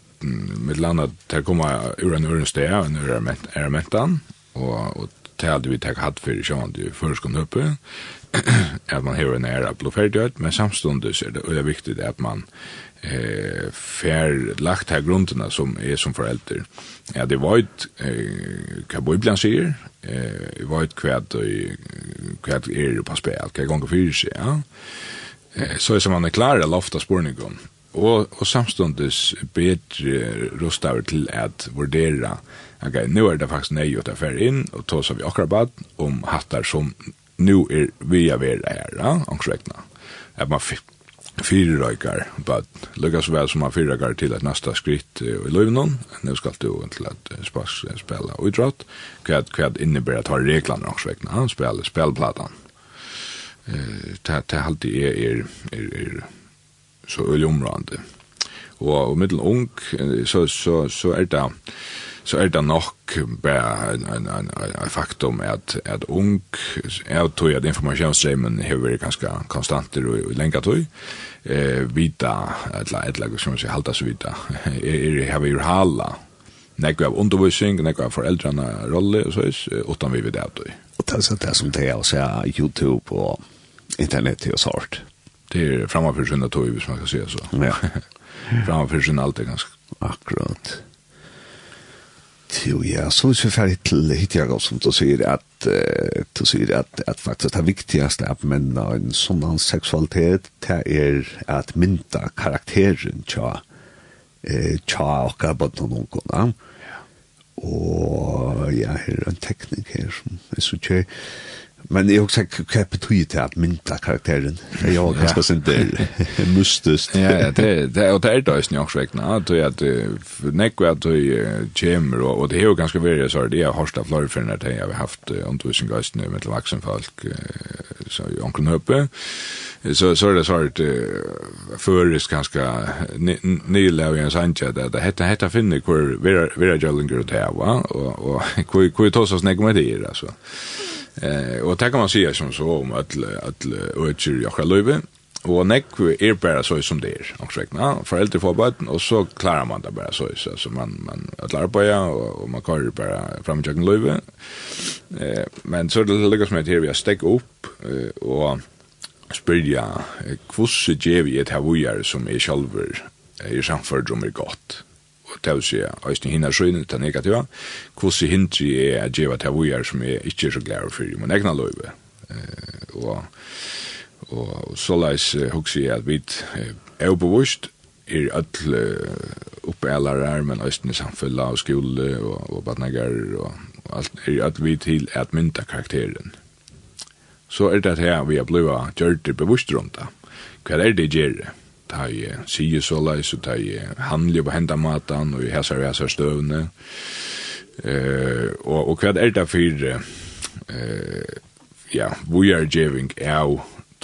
med landa där komma ur en örnstö en ur mentan och och hade vi tek hatt fyrir sjående i førskon uppe att man hever en æra blåferdighet, men samstundes är det är viktigt att man eh, fair lagt här grunderna som är som förälder. Ja, det var ett eh, hva Bibelen sier, eh, det var ett kvärt och kvärt är det på spel. Kan gånga för sig, ja. Eh, så är som man är klar att lofta spårningen. Och och samstundes bättre rustar till att värdera eh, Ok, nu er det faktisk nøy å ta fer inn, og ta så vi akkurat om hattar som nu er vi er ved ja, angstrekna. At man fyra røykar, bad, lukkas vel som man fyra røykar til et nasta skritt i løyvnån, nu skal du til at spas, spela uidrott, kvad, kvad har reglan reglene han spela spelplatan. Eh, ta, ta alltid er, er, er, er så øyomrande. Og, og middel ung, så, så, så er det så er det nok bare en, en, en, en faktum at, at ung, jeg tror at informasjonsstrømmen har vært ganske konstanter og, og lenge tog, eh, vita, etla, etla, som man sier, halta så vita, er, er, har vi jo hala, nekva av undervisning, nekva av foreldrene rolle, og så is, utan vi vet det tog. Og det er det som det er å se YouTube og internet og sånt. Det er framför sin tog, hvis man kan säga så. Ja. framför sin allt är ganska akkurat. Jo, ja, så hvis vi er ferdig til Hittjago, som du sier at, uh, du sier at, at faktisk det viktigaste av menn og en sånn seksualitet, det er at mynda karakteren tja, eh, tja okka bøtta noen kona. Og ja, her er en teknik her som er så tjøy. Men jag också hva betyda till at mynta karaktären. Jag har ganska sånt där mystiskt. Ja, det det och det är det ju också räkna att jag att näck att jag kommer och det är ju ganska väl så det jag har stått flöj för när jag har haft undervisning guys nu med vuxen folk så i onkel Nöppe. Så så är det så att förrest ganska nyla och en sanja där det heter heter finner kvar vera vera jollinger det va och och kvar kvar tossas näck med det alltså. Eh, och det man säga som så om att att öcher jag själv löve och neck är bara så som det är. Och så för föräldrar för barn och så klarar man det bara så så så man man att lära på ja och, och man kan bara fram jag löve. Eh, men så det lyckas med här vi har stäck upp och spyrja kvossu djevi et havujar som er sjalver er samförd om er gott det vil si, eisen hinner søgnet til negativa, hvordan hindri er at djeva til vujar som er ikke er så glad for min egna løyve. Og, og, og såleis hugsi at vi er bevoist, er all oppælare men eisen i og skole og, og badnagar og, og alt, er at vi til at mynda karakteren. Så er det her vi er bliva gjørt bevoist rundt da. Hva er det gjerne? ta i sige så leis, og ta i handle på henda matan, og i hæsar og hæsar støvne. Uh, og, og hva er det for uh, ja, vi er djeving av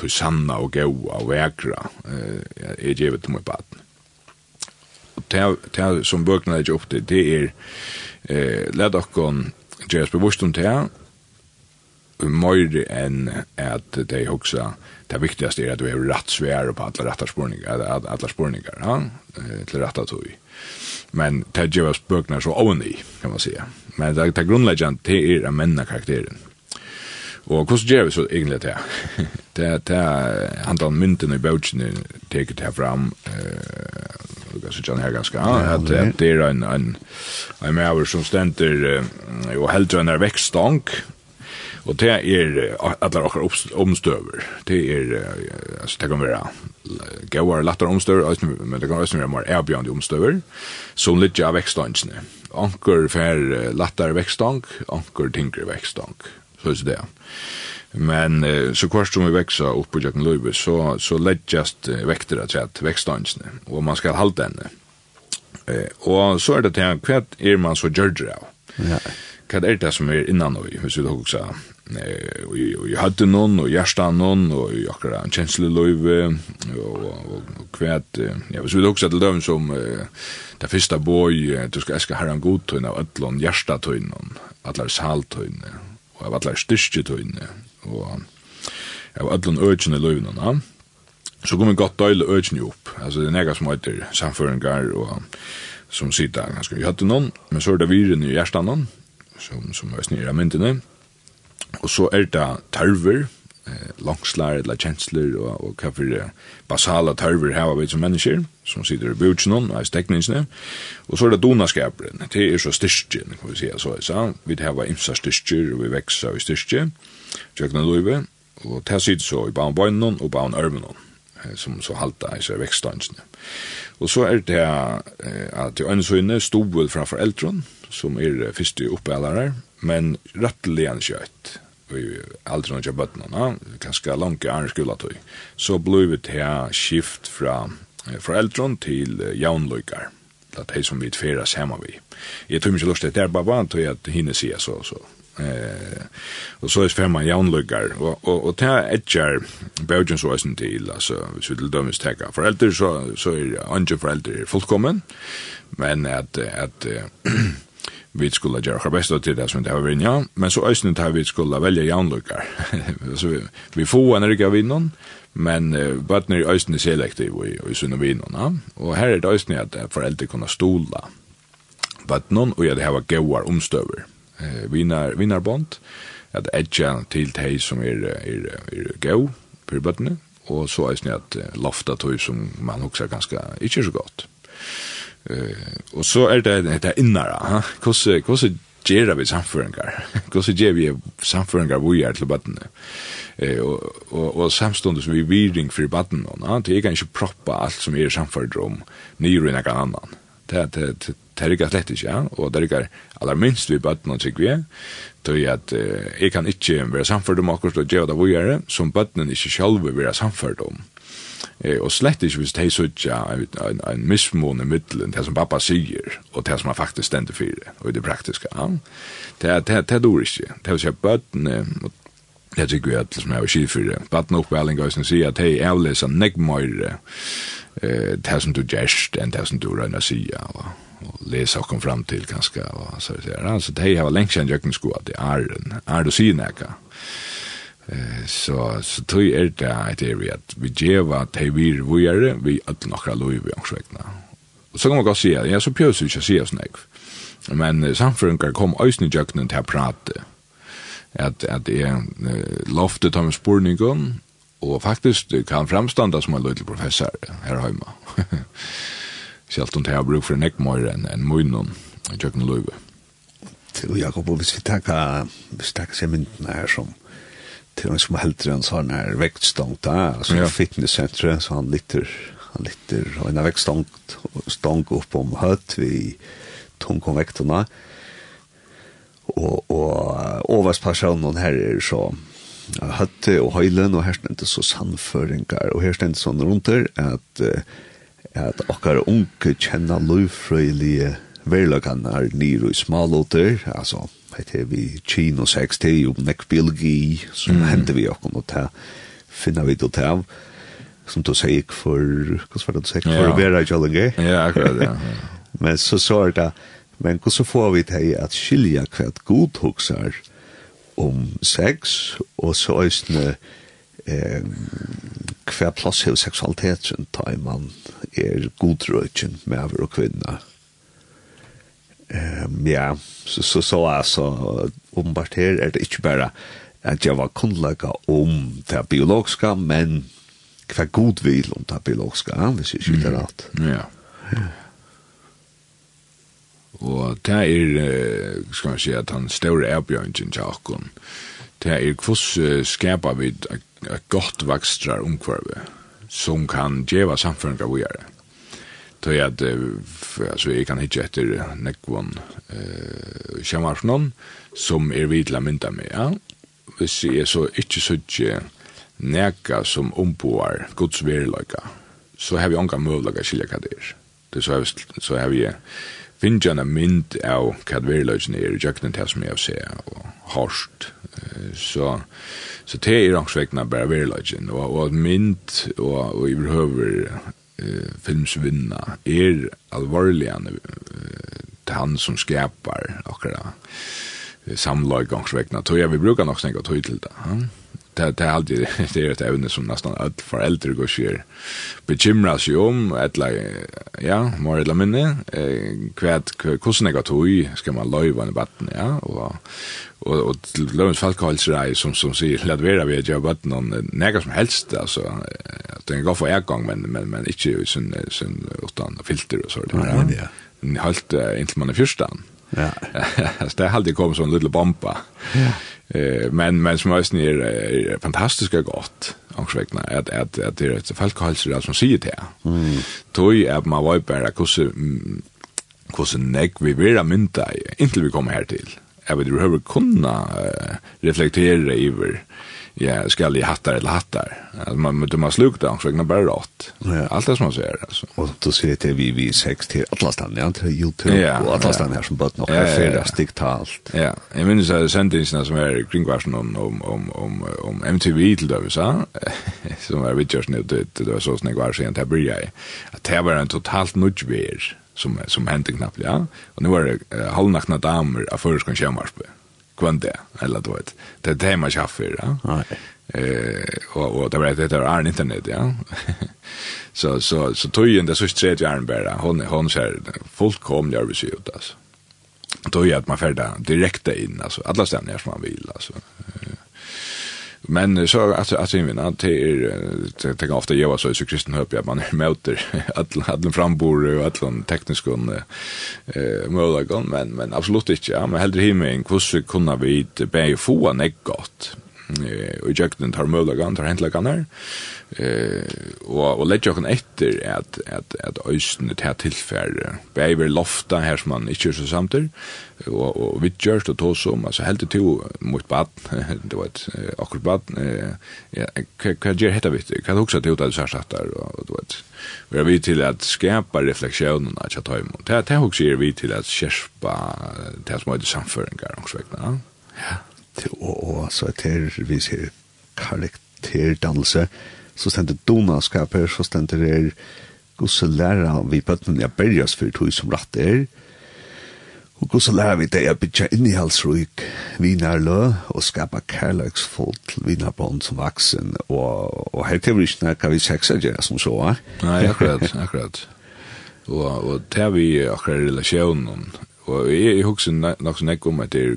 til sanna og gau og vekra uh, er djevet til meg baden. Det som bøkene er opp til, det er uh, let okkon gjeres bevust om det, og mer enn at de hoksa uh, det viktigaste är att du är rätt svär på alla rätta spårningar, alla, spårningar, ja, till rätta tog. Men det ger oss böckerna så ovan i, kan man säga. Men det, det grundläggande det är att männa karaktären. Och hur gör vi så egentligen det? det, det handlar om mynten i böckerna, teget här fram, eh, jag så jag här ganska att det är en en en mer som ständer och helt en växtstank Og det er alla okkar omstøver. Det er, altså, det kan være gauar lattar omstøver, men det kan også være mer erbjørende omstøver, som litt av vekstangene. Anker fer lattar vekstang, anker tyngre vekstang. Så er det. Men så kvart som vi växer upp på Jöken Löjbe så, så läggas eh, det att säga växtdansene och man ska halta henne. Eh, och så är det til, hva er är man så gjörd av. Ja. Hva er det som er innan då, hvis vi du också i hadde noen, og hjertet noen, og i akkurat kjensleløyve, og, og kvæt, ja, hvis vi også til dem som uh, det første boi, du skal eske herren godtøyne av ødlån, hjertetøyne, atler saltøyne, og av atler styrketøyne, og av ødlån økjene løyvene, så kommer gott døyle økjene opp, altså det er nega som heter samføringar, og som sitter ganske i høttene, men så er det viren i hjertet noen, som, som er snirra myndene, og Og så er det tarver, eh, langslar eller kjensler og, og hva for basala tarver her av vi som mennesker, som sitter i bjørsen og i stekningsene. Og så er det donaskaperen, det er så styrstje, kan vi si, så jeg sa. Vi har imsa styrstjer og vi vekser i styrstje, tjøkna løyve, og det sitter så i baun bøynen og baun ørmenen som så halta i seg vekstansene. Og så er det eh, at i øynesøyne stod fra foreldren, som er første oppbeilere, men røttelig han kjøtt i aldri noen kjøpt noen, ganske langt i andre tog, så ble vi til skift fra foreldren til jaunløyker, til at de som vi tferes hjemme vi. Jeg tror ikke lust til det, bare vant til at henne sier så, så. Eh, og så er det man jaunlugar og, og, og det er etter bøtjen så er til, altså, hvis vi til dømes för foreldre, så, så er andre foreldre fullkommen, men at, at vi skulle gjøre hva beste til det som det har vært, ja, men så øyne til vi skulle velge jaunlukkar. så vi, vi får en rygg av vinnån, men uh, bøtene er øyne selektiv i, i sunne vinnån, ja. og her er det øyne at foreldre kunne stola bøtene, og at det var gauar omstøver, uh, vinnar, vinnarbånd, at edja til de som er, er, er, er gau for bøttene, og så øyne at uh, lofta tog som man hoksa ganske ikke så godt og så er det dette innere, hvordan, hvordan gjør vi samføringar? Hvordan gjør vi samføringar vi er til badene? Eh, og, og, og samstående som vi viring for badene, na? det er ikke proppa alt som er samføringar om nyr og annan. Det, det, det, det er ikke ja? og det er ikke aller minst vi badene, tykker vi, tog at eh, jeg kan ikke være samført om akkurat og gjør det vi er, som badene ikke selv vil være samført om. Eh, och slett inte hvis de så en, en mismån i mitten det som pappa säger och det som man faktiskt stender för det, och det praktiska. Ja. Det, det, det då är Det vil si at bøttene, det tykker jeg at som jeg var skil for det, bøttene oppvelling og sier at de avleser nekmøyre eh, det som du gjerst enn det som du røyner sier, og, og lesa og kom fram til kanskje, og så det er, altså de har lengst jag jøkken sko at det er, er du sier nekka, så så tror är det att det är att vi ger att vi vi är vi att några lov vi ansökna. Och så kan man gå se, jag så pjös ju se oss nej. Men samförungar kom ösnen jöknen till prat. Att att det är loftet om spurningen och faktiskt kan framstanda som en liten professor här hemma. Självt om det här bruk för en ekmöjre än munnen i jöknen lov. Till Jakob, hvis vi tackar, hvis vi tackar sig mynden här som till en som helter en sån här växtstång där alltså ja. fitnesscentret, så han litter han litter och en växtstång stång upp om hött vi tung konvektorna och och överspersonen här är så hatte och heilen och här ständte så sannföringar och här ständte sån runt at, att och unke känna lovfröjliga verlagan är nere i smalåter altså det er vi kino 6, det er jo nek biologi som mm. hender vi okkur, og det finner vi det til som du sier for, hva var det du sier, for å være jollinge. Ja, akkurat, ja. men så så er det, men hvordan får vi til at skilja hva et god hoksar om sex, og så er det, eh, hva plass hever seksualiteten tar man er godrøyken med over og kvinner. Um, ja, så, så, så alltså uppenbart här är det inte bara att jag var kunnlega om det biologiska, men hva god vil om det biologiska, hvis jeg ikke det rett. Ja. ja. Og det er, skal man si, at han større erbjørnsen til akkon, det er hvordan skapar vi et godt vakstrar omkvarve som kan djeva samfunnet av å gjøre tog at, altså, jeg kan hitje etter nekvån uh, kjemarsnån, som er vidla mynda med, ja. Hvis jeg så ikke suttje neka som omboar Guds veriløyga, så har vi onga møvlaga skilja hva det er. Det så har vi, så har vi finnjana mynd av hva veriløyga er i jøkken til som jeg ser, og harst. Så, så det er angstvekkna bare veriløyga, og, og mynd, og, og i behøver eh, filmsvinna er alvorligane eh, han som skapar akkurat samlag gångsvekna. tror jag vi brukar nog snägga tog till det det är alltid det är ett ämne som nästan all föräldrar går sig bekymrar sig om eller ja, mer eller mindre eh kvad kusen jag tog ska man löva i vatten ja och och och löns falkalsrej som som säger lät vara vi gör vatten någon näga som helst alltså att den går för ergång men men men inte ju sån sån utan filter och så där. Ja. Halt inte man är förstan. Ja. Det hade kommit som en liten bomba. Ja. Eh men men som är er, er fantastiska gott angstvägna att att att det är ett folkhälsa som säger det. Mm. Toj är man var bara kusse kusse neck vi vill mynta intill vi kommer här till. Jag vill behöver kunna reflektera över ja, skallig hattar eller hattar. Alltså man du man slog det också bara rätt. Ja. Alt det som man ser. alltså. Og du ser det vi vi sex til alla ja, til Youtube ja, og alla ja. her som bøtt nok er ferdig stikt. Ja, jeg minns at sendingsene som er kringvarsen om om om om om MTV til det så som er vi just nu det det var så snakk var sent bryr jeg, at det var en totalt nudge som som hendte knappt ja. Og nu var det halvnackna damer av förskon kämmarspe kvann det eller du vet. Det er det man kjaffer, ja. Nei. eh og, og det var det där är internet ja. Så så så tog ju det så tredje järn bare, hun, hun ser fullkomlig gör vi så ut alltså då är att man färda direkt in alltså alla stämningar som man vill alltså Men så att att vi när till jag tänker ofta ge var så så kristen hopp jag man möter att alla frambor och alla tekniska eh möjliga men men absolut inte ja. Men hellre himmel hur kunna vi be få en gott og i jøkken tar mølagan, tar eh och og, og kan efter att at, at, at det här tillfälle. beiver lofta här som man ikke så samtidig, og, og vidt gjørst og to som altså helt til to mot bad, det var et akkurat bad, hva gjør hette vi hva hoksa til det særsattar, og du vet, vi er vi til at skapa refleksjonen at jeg tar imot, det hoksa er vi til at skjerpa, det som er samføringar, og så ja og, og så er det vi ser karakterdannelse, så stender donaskaper, så stender det gosse lærer vi på at jeg berjas for tog som rett er, og gosse lærer vi det jeg bytja innihalsruk vinarlø og skapa kærløksfold til vinarbånd som vaksen, og, og her til vi ikke nærka vi seksa gjør som så. Nei, akkurat, akkurat. Og, og til vi akkurat relasjonen, og jeg, jeg husker nok sånn om at det er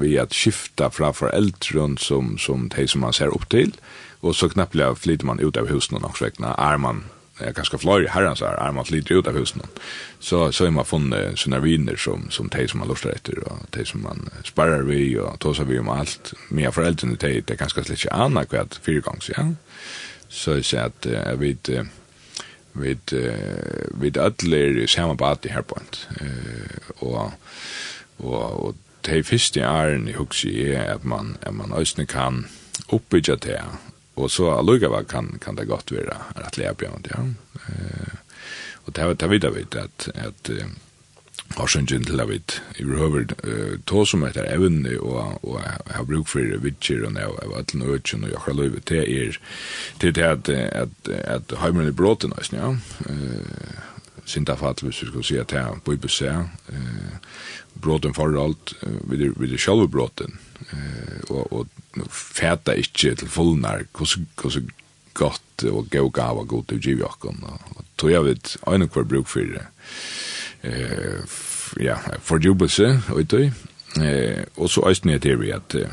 vi at skifta fra foreldre som, som de som man ser opp til, og så knappelig flyter man ut av husene nok vekkene, er man jag kanske flöjer herrans här, är man flyter ut av husen. Så, så är man funnit såna viner som, som tej som man lustar efter och tej som man sparar vi och tåsar vi om allt. mer föräldrarna tej det är ganska slitt annat kvart gånger ja. Så jag säger att jag vet vid uh, vid allir sama bati her point. Eh og og og tei fyrste æren i hugsi er at man at man øysne kan oppbyggja det og så allugava kan kan det godt vera at læra bjørn ja. Eh og det har det vidare at at at har sin gjen til David. I behøver uh, to som heter evne og, og har bruk for vidtjer og nev av atlen og øtjen og jakra løyve til er til at, at, at heimren er bråten nesten, ja. Uh, Sinta fatt, hvis vi skal si at her på IBC, uh, bråten for alt, uh, vi er sjalve bråten, uh, og, og fæta ikke til fullnær, hvordan godt og gau gava god til givi okkon, og tog jeg vidt øyne hver bruk for det eh ja, fordjubelse, vet det Eh och så är det teori att eh,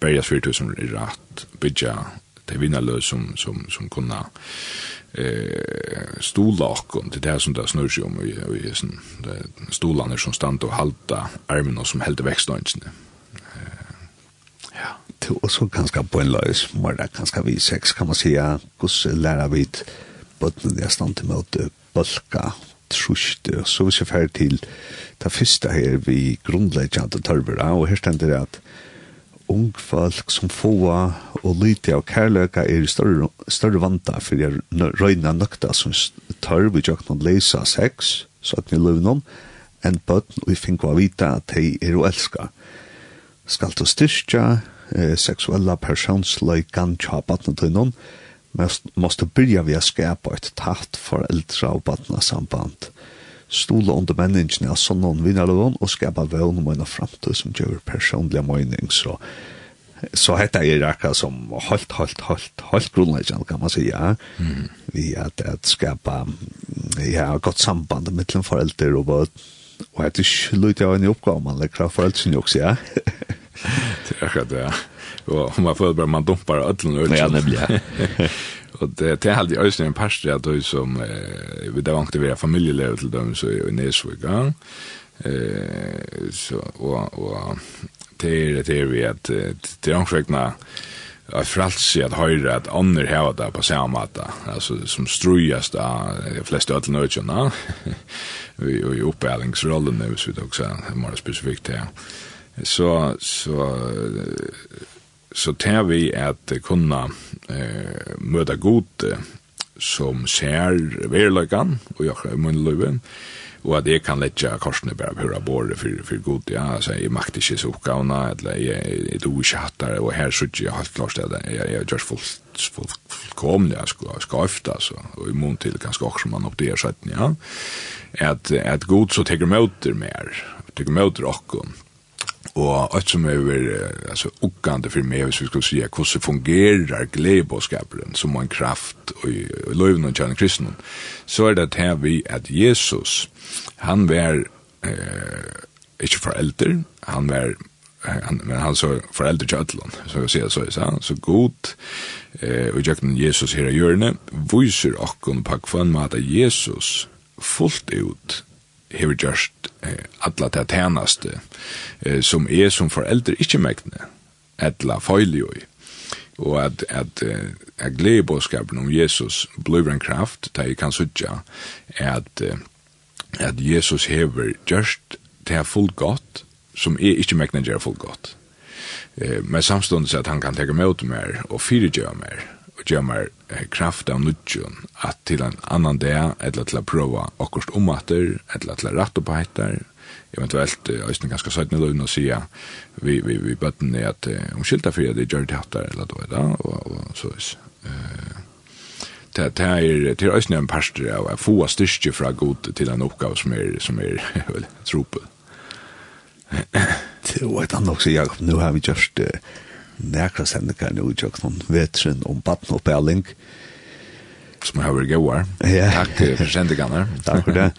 bergas för tusen är rätt bidja det vinna som som som kunna eh stola och det där som det snurrar sig om och i sån stolarna som stannar och halta armen armarna som helt växtnänsne. Eh ja, det och så ganska på en lös, men det ganska vi sex kan man säga, kus lära vid botten där stannar mot bolka trusht, og så hvis jeg fer til det første her vi grunnleggjande tørver, og her stender det at ung folk som få og lite av kærløka er større, større vanta for jeg røyna nøkta som tørv vi tjokk noen leisa sex, så at vi løy noen, enn bøtten og vi finner å vite at de er å elska. Skal du styrkja eh, seksuella personsleikene tja bøtten til noen, måste börja vi att skapa ett tatt för äldre och barna samband. Stola under människorna av sådana vinnarlån och skapa vän om en framtid som gör personliga mening. Så, så detta är raka som helt, helt, helt, helt grundläggande kan man säga. Mm. Vi att, att skapa ja, gott samband mellan föräldrar och barn. Och det är inte lite av en uppgave man lägger föräldrar också, ja. det är akkurat det, ja och man får bara man dumpar öllen och ja det ja. og det det hade ju en parstri at det som eh, vi där inte være familjelev til dem så i Näsvika eh så och och det är det er vi at det är omskräckna att frälsi att höra att andra har det på samma måte. alltså som strujas där de flesta öll nötjorna vi i uppbärningsrollen nu så det också mer specifikt här så så så tar vi at kunna eh, møta god som ser verløykan og jakra i munnløyven, og at jeg kan letja korsene bare på hura båret for, for god, ja, altså, jeg makt ikke så oppgavna, eller jeg, jeg do ikke hattar, og her sutja jeg helt klart, eller jeg, jeg gjørs fullt, fullt, fullkomlig, jeg skal, skal ofte, altså, og i mån til ganske også man opp det er ja, at, at god så teker møter mer, teker møter okkon, Og alt som er altså, uggande for meg, hvis vi skulle si, hvordan fungerer gledebåskaperen som en kraft og i løyven og kjærne kristne, så er det her vi at Jesus, han var eh, ikke forelder, han var han men han så förälder till Ötland så jag säger så så så god eh och jag Jesus här i hjörnet visar och kon på kvann Jesus fullt ut hever gjørst eh, atla til tænaste eh, som er som foreldre ikkje megne etla føylig og og at, at, at gledebåskapen om Jesus blir en kraft da jeg kan sutja at, at Jesus hever gjørst til fullt godt som er ikkje megne gjør fullt godt eh, men samståndes at han kan tega møte mer og fyrirgjøa mer og gjør meg kraft av nudjon at til en annan dag, eller til å prøve akkurat omater, eller til å rette på heitar, eventuelt og øyne ganske søyt løgn og sier vi, vi, vi bøtten er at uh, omskylda for at det gjør det hattar, eller da, er det, og, og så is. Det er til øyne en parster av å få styrke fra god til en oppgave som er, som er tropet. Det var et annet også, Jakob, nå har vi just nekra sendingar nu i noen vetren om baden og pæling. Som har vært gøyar. Ja. Takk for sendingarna. Takk for det.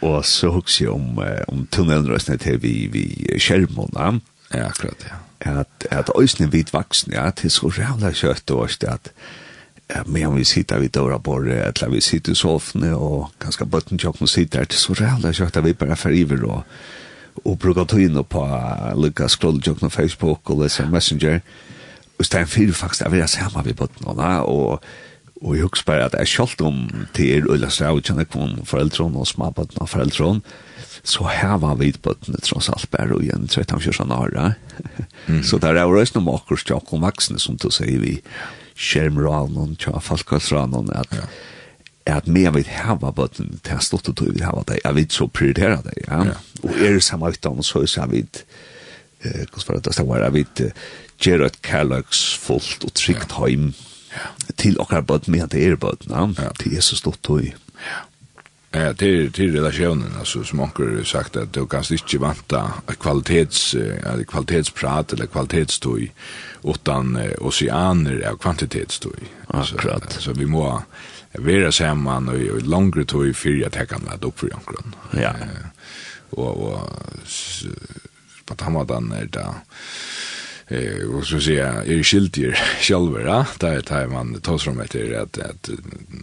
Og så husker jeg om, om tunnelrøsne til vi, vi skjermona. Ja, akkurat, ja. At, at òsne vidt vaksne, ja, til så rævla kjøtt og òsne at men vi sitter vid dörra borre eller vi sitter i sofne og ganske bøtten tjock och sitter til så rævla kjøtt at vi bare fer iver og og bruka tøyna på lukka scroll jokk på Facebook og lesa Messenger. Og stein fyrir faktisk er vi sama við vi og og eg husker bare at eg skalt om til Ulla Strav, kjenne kvann foreldron og smá småbøtten av foreldron, så her var vi bøtten tross alt bare og igjen 13-14 år. Så der er jo røysen om akkurat tjokk om vaksne, som du sier vi skjermer av noen, tjokk falkastran, at ja at med vi hava bøtten til stått og vi hava det, jeg vet så prioritera det, ja. Og er det samme utan, så er det eh hvordan var det det stemmer, jeg vet, gjør et kærløksfullt og trygt heim til okkar but med at det er but ja. til Jesus stått og Ja. Ja, til, til relasjonen, altså, som anker har sagt, at du kan ikke vanta kvalitets, eller kvalitetsprat eller kvalitetstøy utan uh, oceaner av kvantitetstøy. Akkurat. Så, så vi må vera saman og i langre tog fyrir at jeg kan lade opp for jankron. Ja. Og, og på tamadan er det eh vad ska säga är skiltier själva va där tar man tas från är att att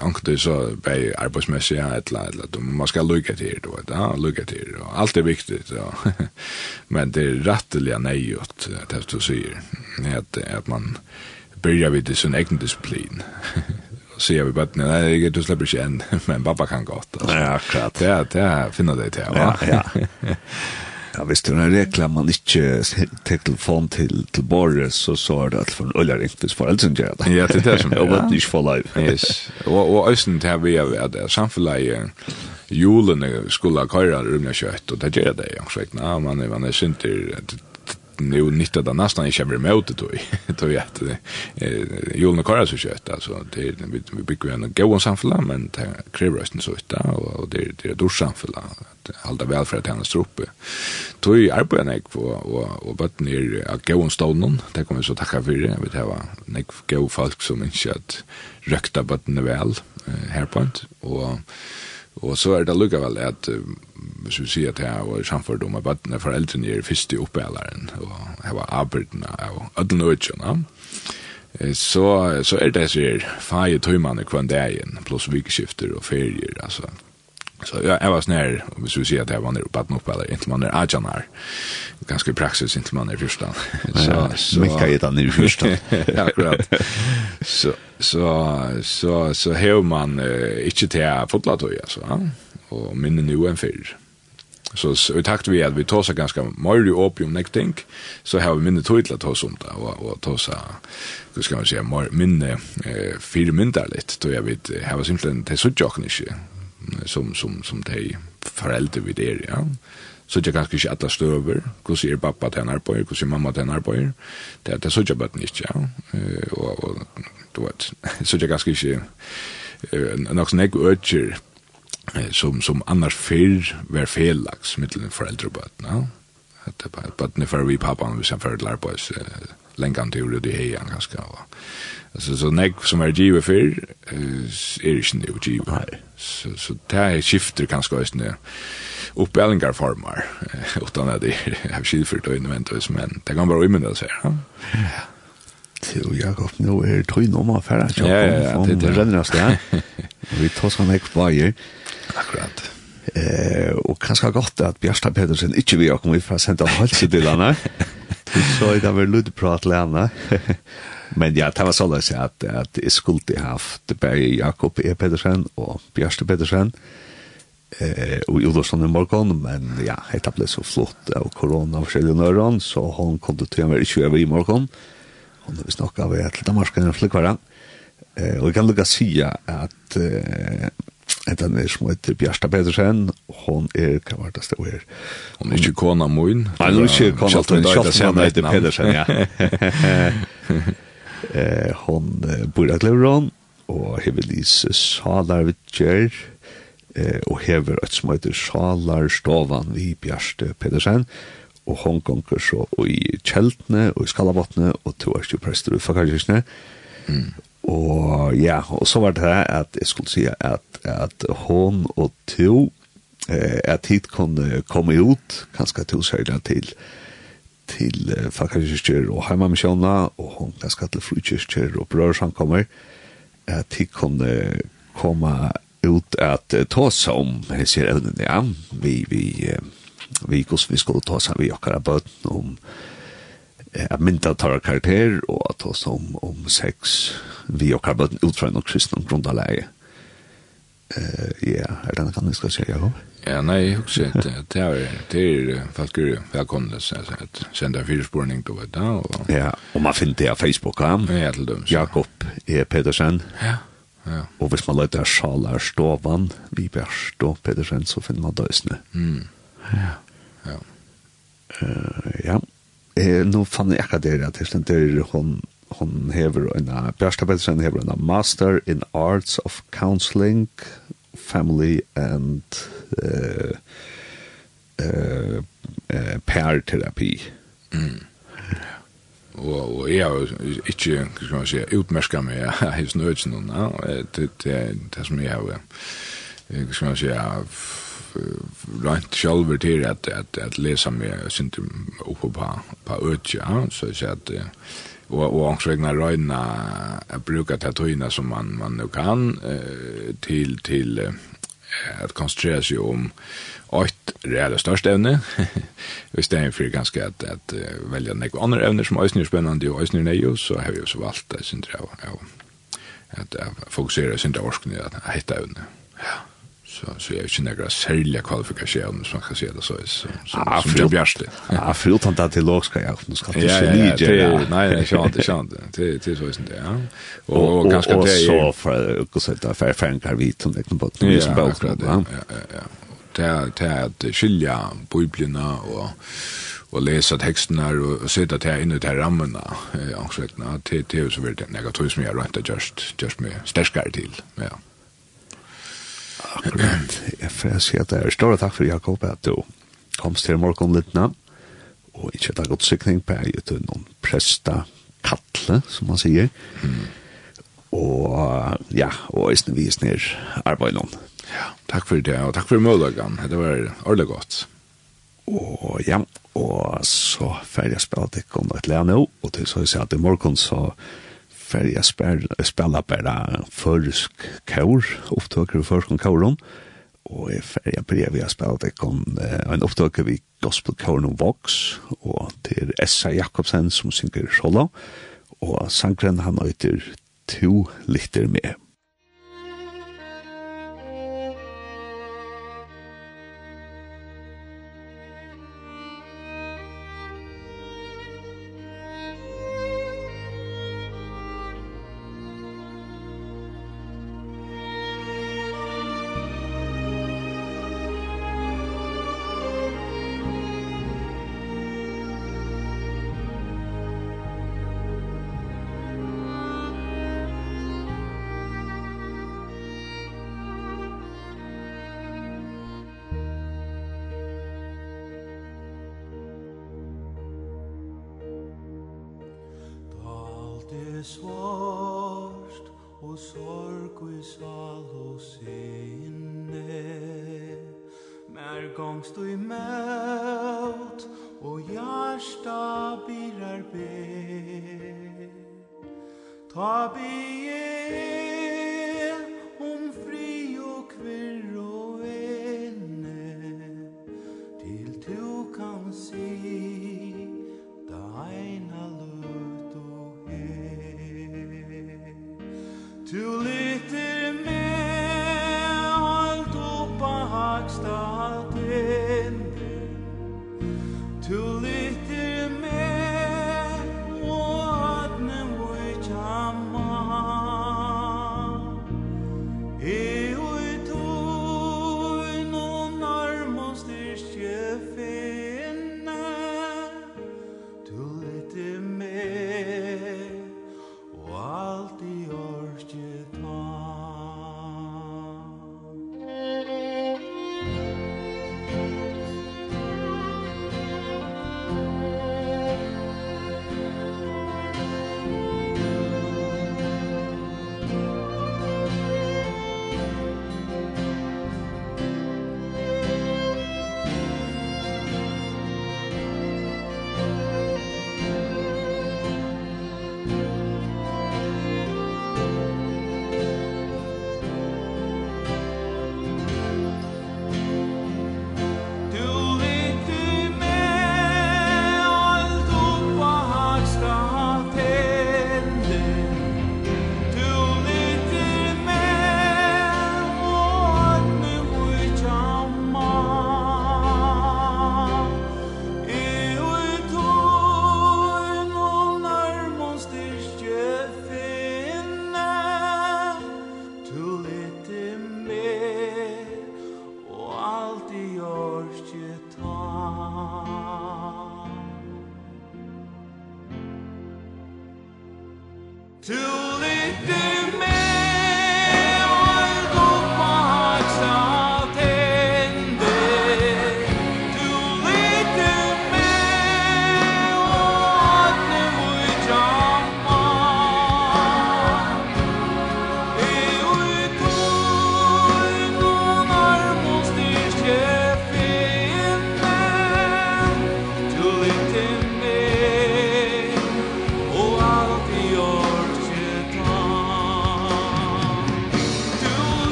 ankte så bei arbetsmässiga eller eller man ska lucka till då ja lucka till och allt är viktigt ja men det är rättliga nej åt det du säger att att man börjar vid sin egen disciplin säger vi bara nej du släpper inte än men pappa kan gott. Ja, klart. Det det finner det till va. Ja. ja. Ja, hvis det er en reklam man ikke tar telefon til, til bordet, så så er det alt for en øyler ringt hvis foreldrene gjør det. Ja, det er det som er. Og at ikke får live. Yes. Og, og øyne til vi er at samfunnet julen skulle ha køyre rymne kjøtt, og det gjør det, jeg vet ikke, man er, man er synter nu nyttar det nästan inte över möte då då vet det julen kör så kött alltså det vi vi bygger en gåvan samfälla men det kräver rösten så ut och det det är dusch samfälla att hålla väl för att hennes truppe då är på en på och och bort ner att gåvan stånden det kommer så tacka för det vet jag nek gå folk som inte att rökta botten väl här på och Og så er det lukkavel at, hvis vi sier at jeg var samfunnet om at bøttene foreldrene er fyrst i oppbælaren, og jeg var arbeidene av ødelen og så, så er det sier fag i tøymane kvann dagen, pluss vikeskifter og ferier, altså. Så jag jag var snär om vi skulle säga att jag var nere på att noppa eller inte man är ajanar. Ganska praxis inte man är fyrstan. så så mycket är det nere ja, Akkurat. Så så så så hör man uh, inte till fotlat då alltså. Ja? Och minne nu en fyr. Så i takt vi att vi tar så ganska mycket opium nekting så har vi minne till att ta sånt där och, och ta så hur ska man säga minne eh, fyra myndar lite då jag vet har simpelthen det så jocknish som som som de föräldrar vid det ja. Så jag kanske inte alla stöver hur ser pappa tränar på hur ser mamma tränar på det det så jag bara inte ja och och du vet så jag kanske inte eh något snägg öcher som som annars fel var felaks mellan föräldrar och barn ja. Att det bara barnet för vi pappa och vi sen föräldrar på oss längan till det här ganska va Alltså så nek som är givet för är inte det givet. Nej. Så så där skifter kanske just nu. Uppbällningar formar utan att det har skilt för det invent men det kan bara immunna så här. Ja. Till Jakob nu är tre nummer för att jag Ja, det är redan där. Vi tar såna nek flyer. Akkurat. Eh och kanske gott att Björsta Pedersen inte vi har kommit för att sända halsen till henne. Så det var lite prat lärna. Men ja, det var så løs at, at jeg skulle haft Berge Jakob E. Pedersen og Bjørste Pedersen eh, og Jodorsson i morgen, men ja, det ble så flott av korona og forskjellige nøren, så hun kom til å være i 20 i morgen. Hun har nok av et Danmark enn flikkvare. Eh, og jeg kan lukka si at eh, den er som heter Bjørsta Pedersen, hon er, hva var det stå her? Hon er ikke kona moin. Nei, hun er ikke kona moin, kjalt hun er Pedersen, ja. Eh, hon bor av Gleuron, og hever lise Salarvidger, eh, og hever et som heter Salarstovan vi Bjarste Pedersen, og hon gonger så i Kjeltene og i Skalabottene, og to er ikke prester i Fakarkirkene. Mm. Og ja, og så var det her at jeg skulle si at, at hon og to, eh, at hit kunne komme ut, kanskje to særlig til, eh, til uh, Fakkerkirker og Heimamisjona, og ganske til Frukirker og Brørsson kommer, at de kunne komme ut at uh, ta seg om hese evnen, ja. Vi, vi, uh, vi, hvordan vi skulle ta seg vi akkurat bøten om at mynda tar karakter og at oss om, om sex vi og karbeten utfra noen kristne grunnleie. Uh, ja, er det noe kan jeg skal si, ja. Ja. Ja, nei, jeg husker at det er det er faktisk velkomne så at senda fyrspårning til det da. Ja, og man finner det av Facebook, ja. Ja, til dem. Jakob E. Pedersen. Ja, ja. Og hvis man leter Sjalar Stovan, Viber Stå Pedersen, så finner man døsene. Mm. Ja. Ja. Uh, ja. Eh, nå fann jeg akkurat det at jeg stender hun hon hever en Bjørsta Pedersen hever en master in arts of counseling family and uh, uh, uh, pair therapy. Mm. Og, og jeg har ikke, hva skal man si, utmerska meg i snøytsen nå, no? det, det, det som jeg har, hva skal man si, rent sjálfur til at, at, at lesa meg syndum oppe på, på øtja, så jeg sier at och och också egna röna att bruka tatuina som man man nu kan eh, till till eh, att koncentrera sig om ett reellt störst ämne istället för ganska att, att välja några andra ämnen som är spännande och är nya så har vi så valt det syndra ja. att, uh, fokusera syndra orskning att hitta ämne. Ja så så jag känner några särskilda kvalifikationer som man kan säga det så är så som jag bjärste. Ja, fullt han där till låg ska jag nu ska det se lite. Nej, det känns inte sant. Det det så är det ja. Och ganska det så för att så där för fan kan vi ta det på det som bara ja ja ja. Det det att skilja biblarna och och läsa texterna och sitta där inne i de rammarna. Ja, så vet till det är så väldigt negativt som jag rent just just med starkare till. Ja. Akkurat. Jeg får si at det er større takk for Jakob at du kom til morgen litt nå. og ikke et godt sykning på jeg til noen presta kattle, som man sier. Mm. Og ja, og isne vis ned arbeid noen. Ja, takk for det, og takk for møllagan. Det var ordentlig godt. Og ja, og så ferdig jeg spille til Konrad Lea nå, og til så jeg sier at i morgen så fer jeg spela bare førsk kaur, opptøkker førsk om og jeg fer jeg brev jeg spela det kom en opptøkker vi gospel kauren om Vox, og til Essa Jakobsen som synger solo, og sangren han høyter to liter med.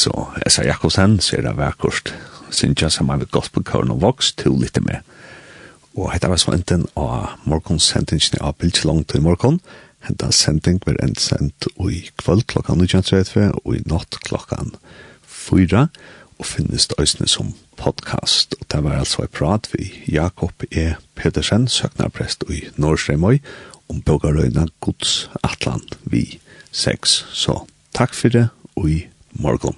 Så Esa Jakobsen ser det verkost. Synja som har vi gospelkøren og vokst til litt mer. Og hette var så enten av morgonsendingen av Bildt langt til morgon. Henta sending var en sendt i kvöld klokka 19.30 og i natt klokka 4 og finnes det øsne som podcast. Og det var altså et prat vi Jakob E. Pedersen, søknarprest i Nordsreimøy, om Bøgerøyna Guds Atlant vi 6. Så takk for det og i morgon.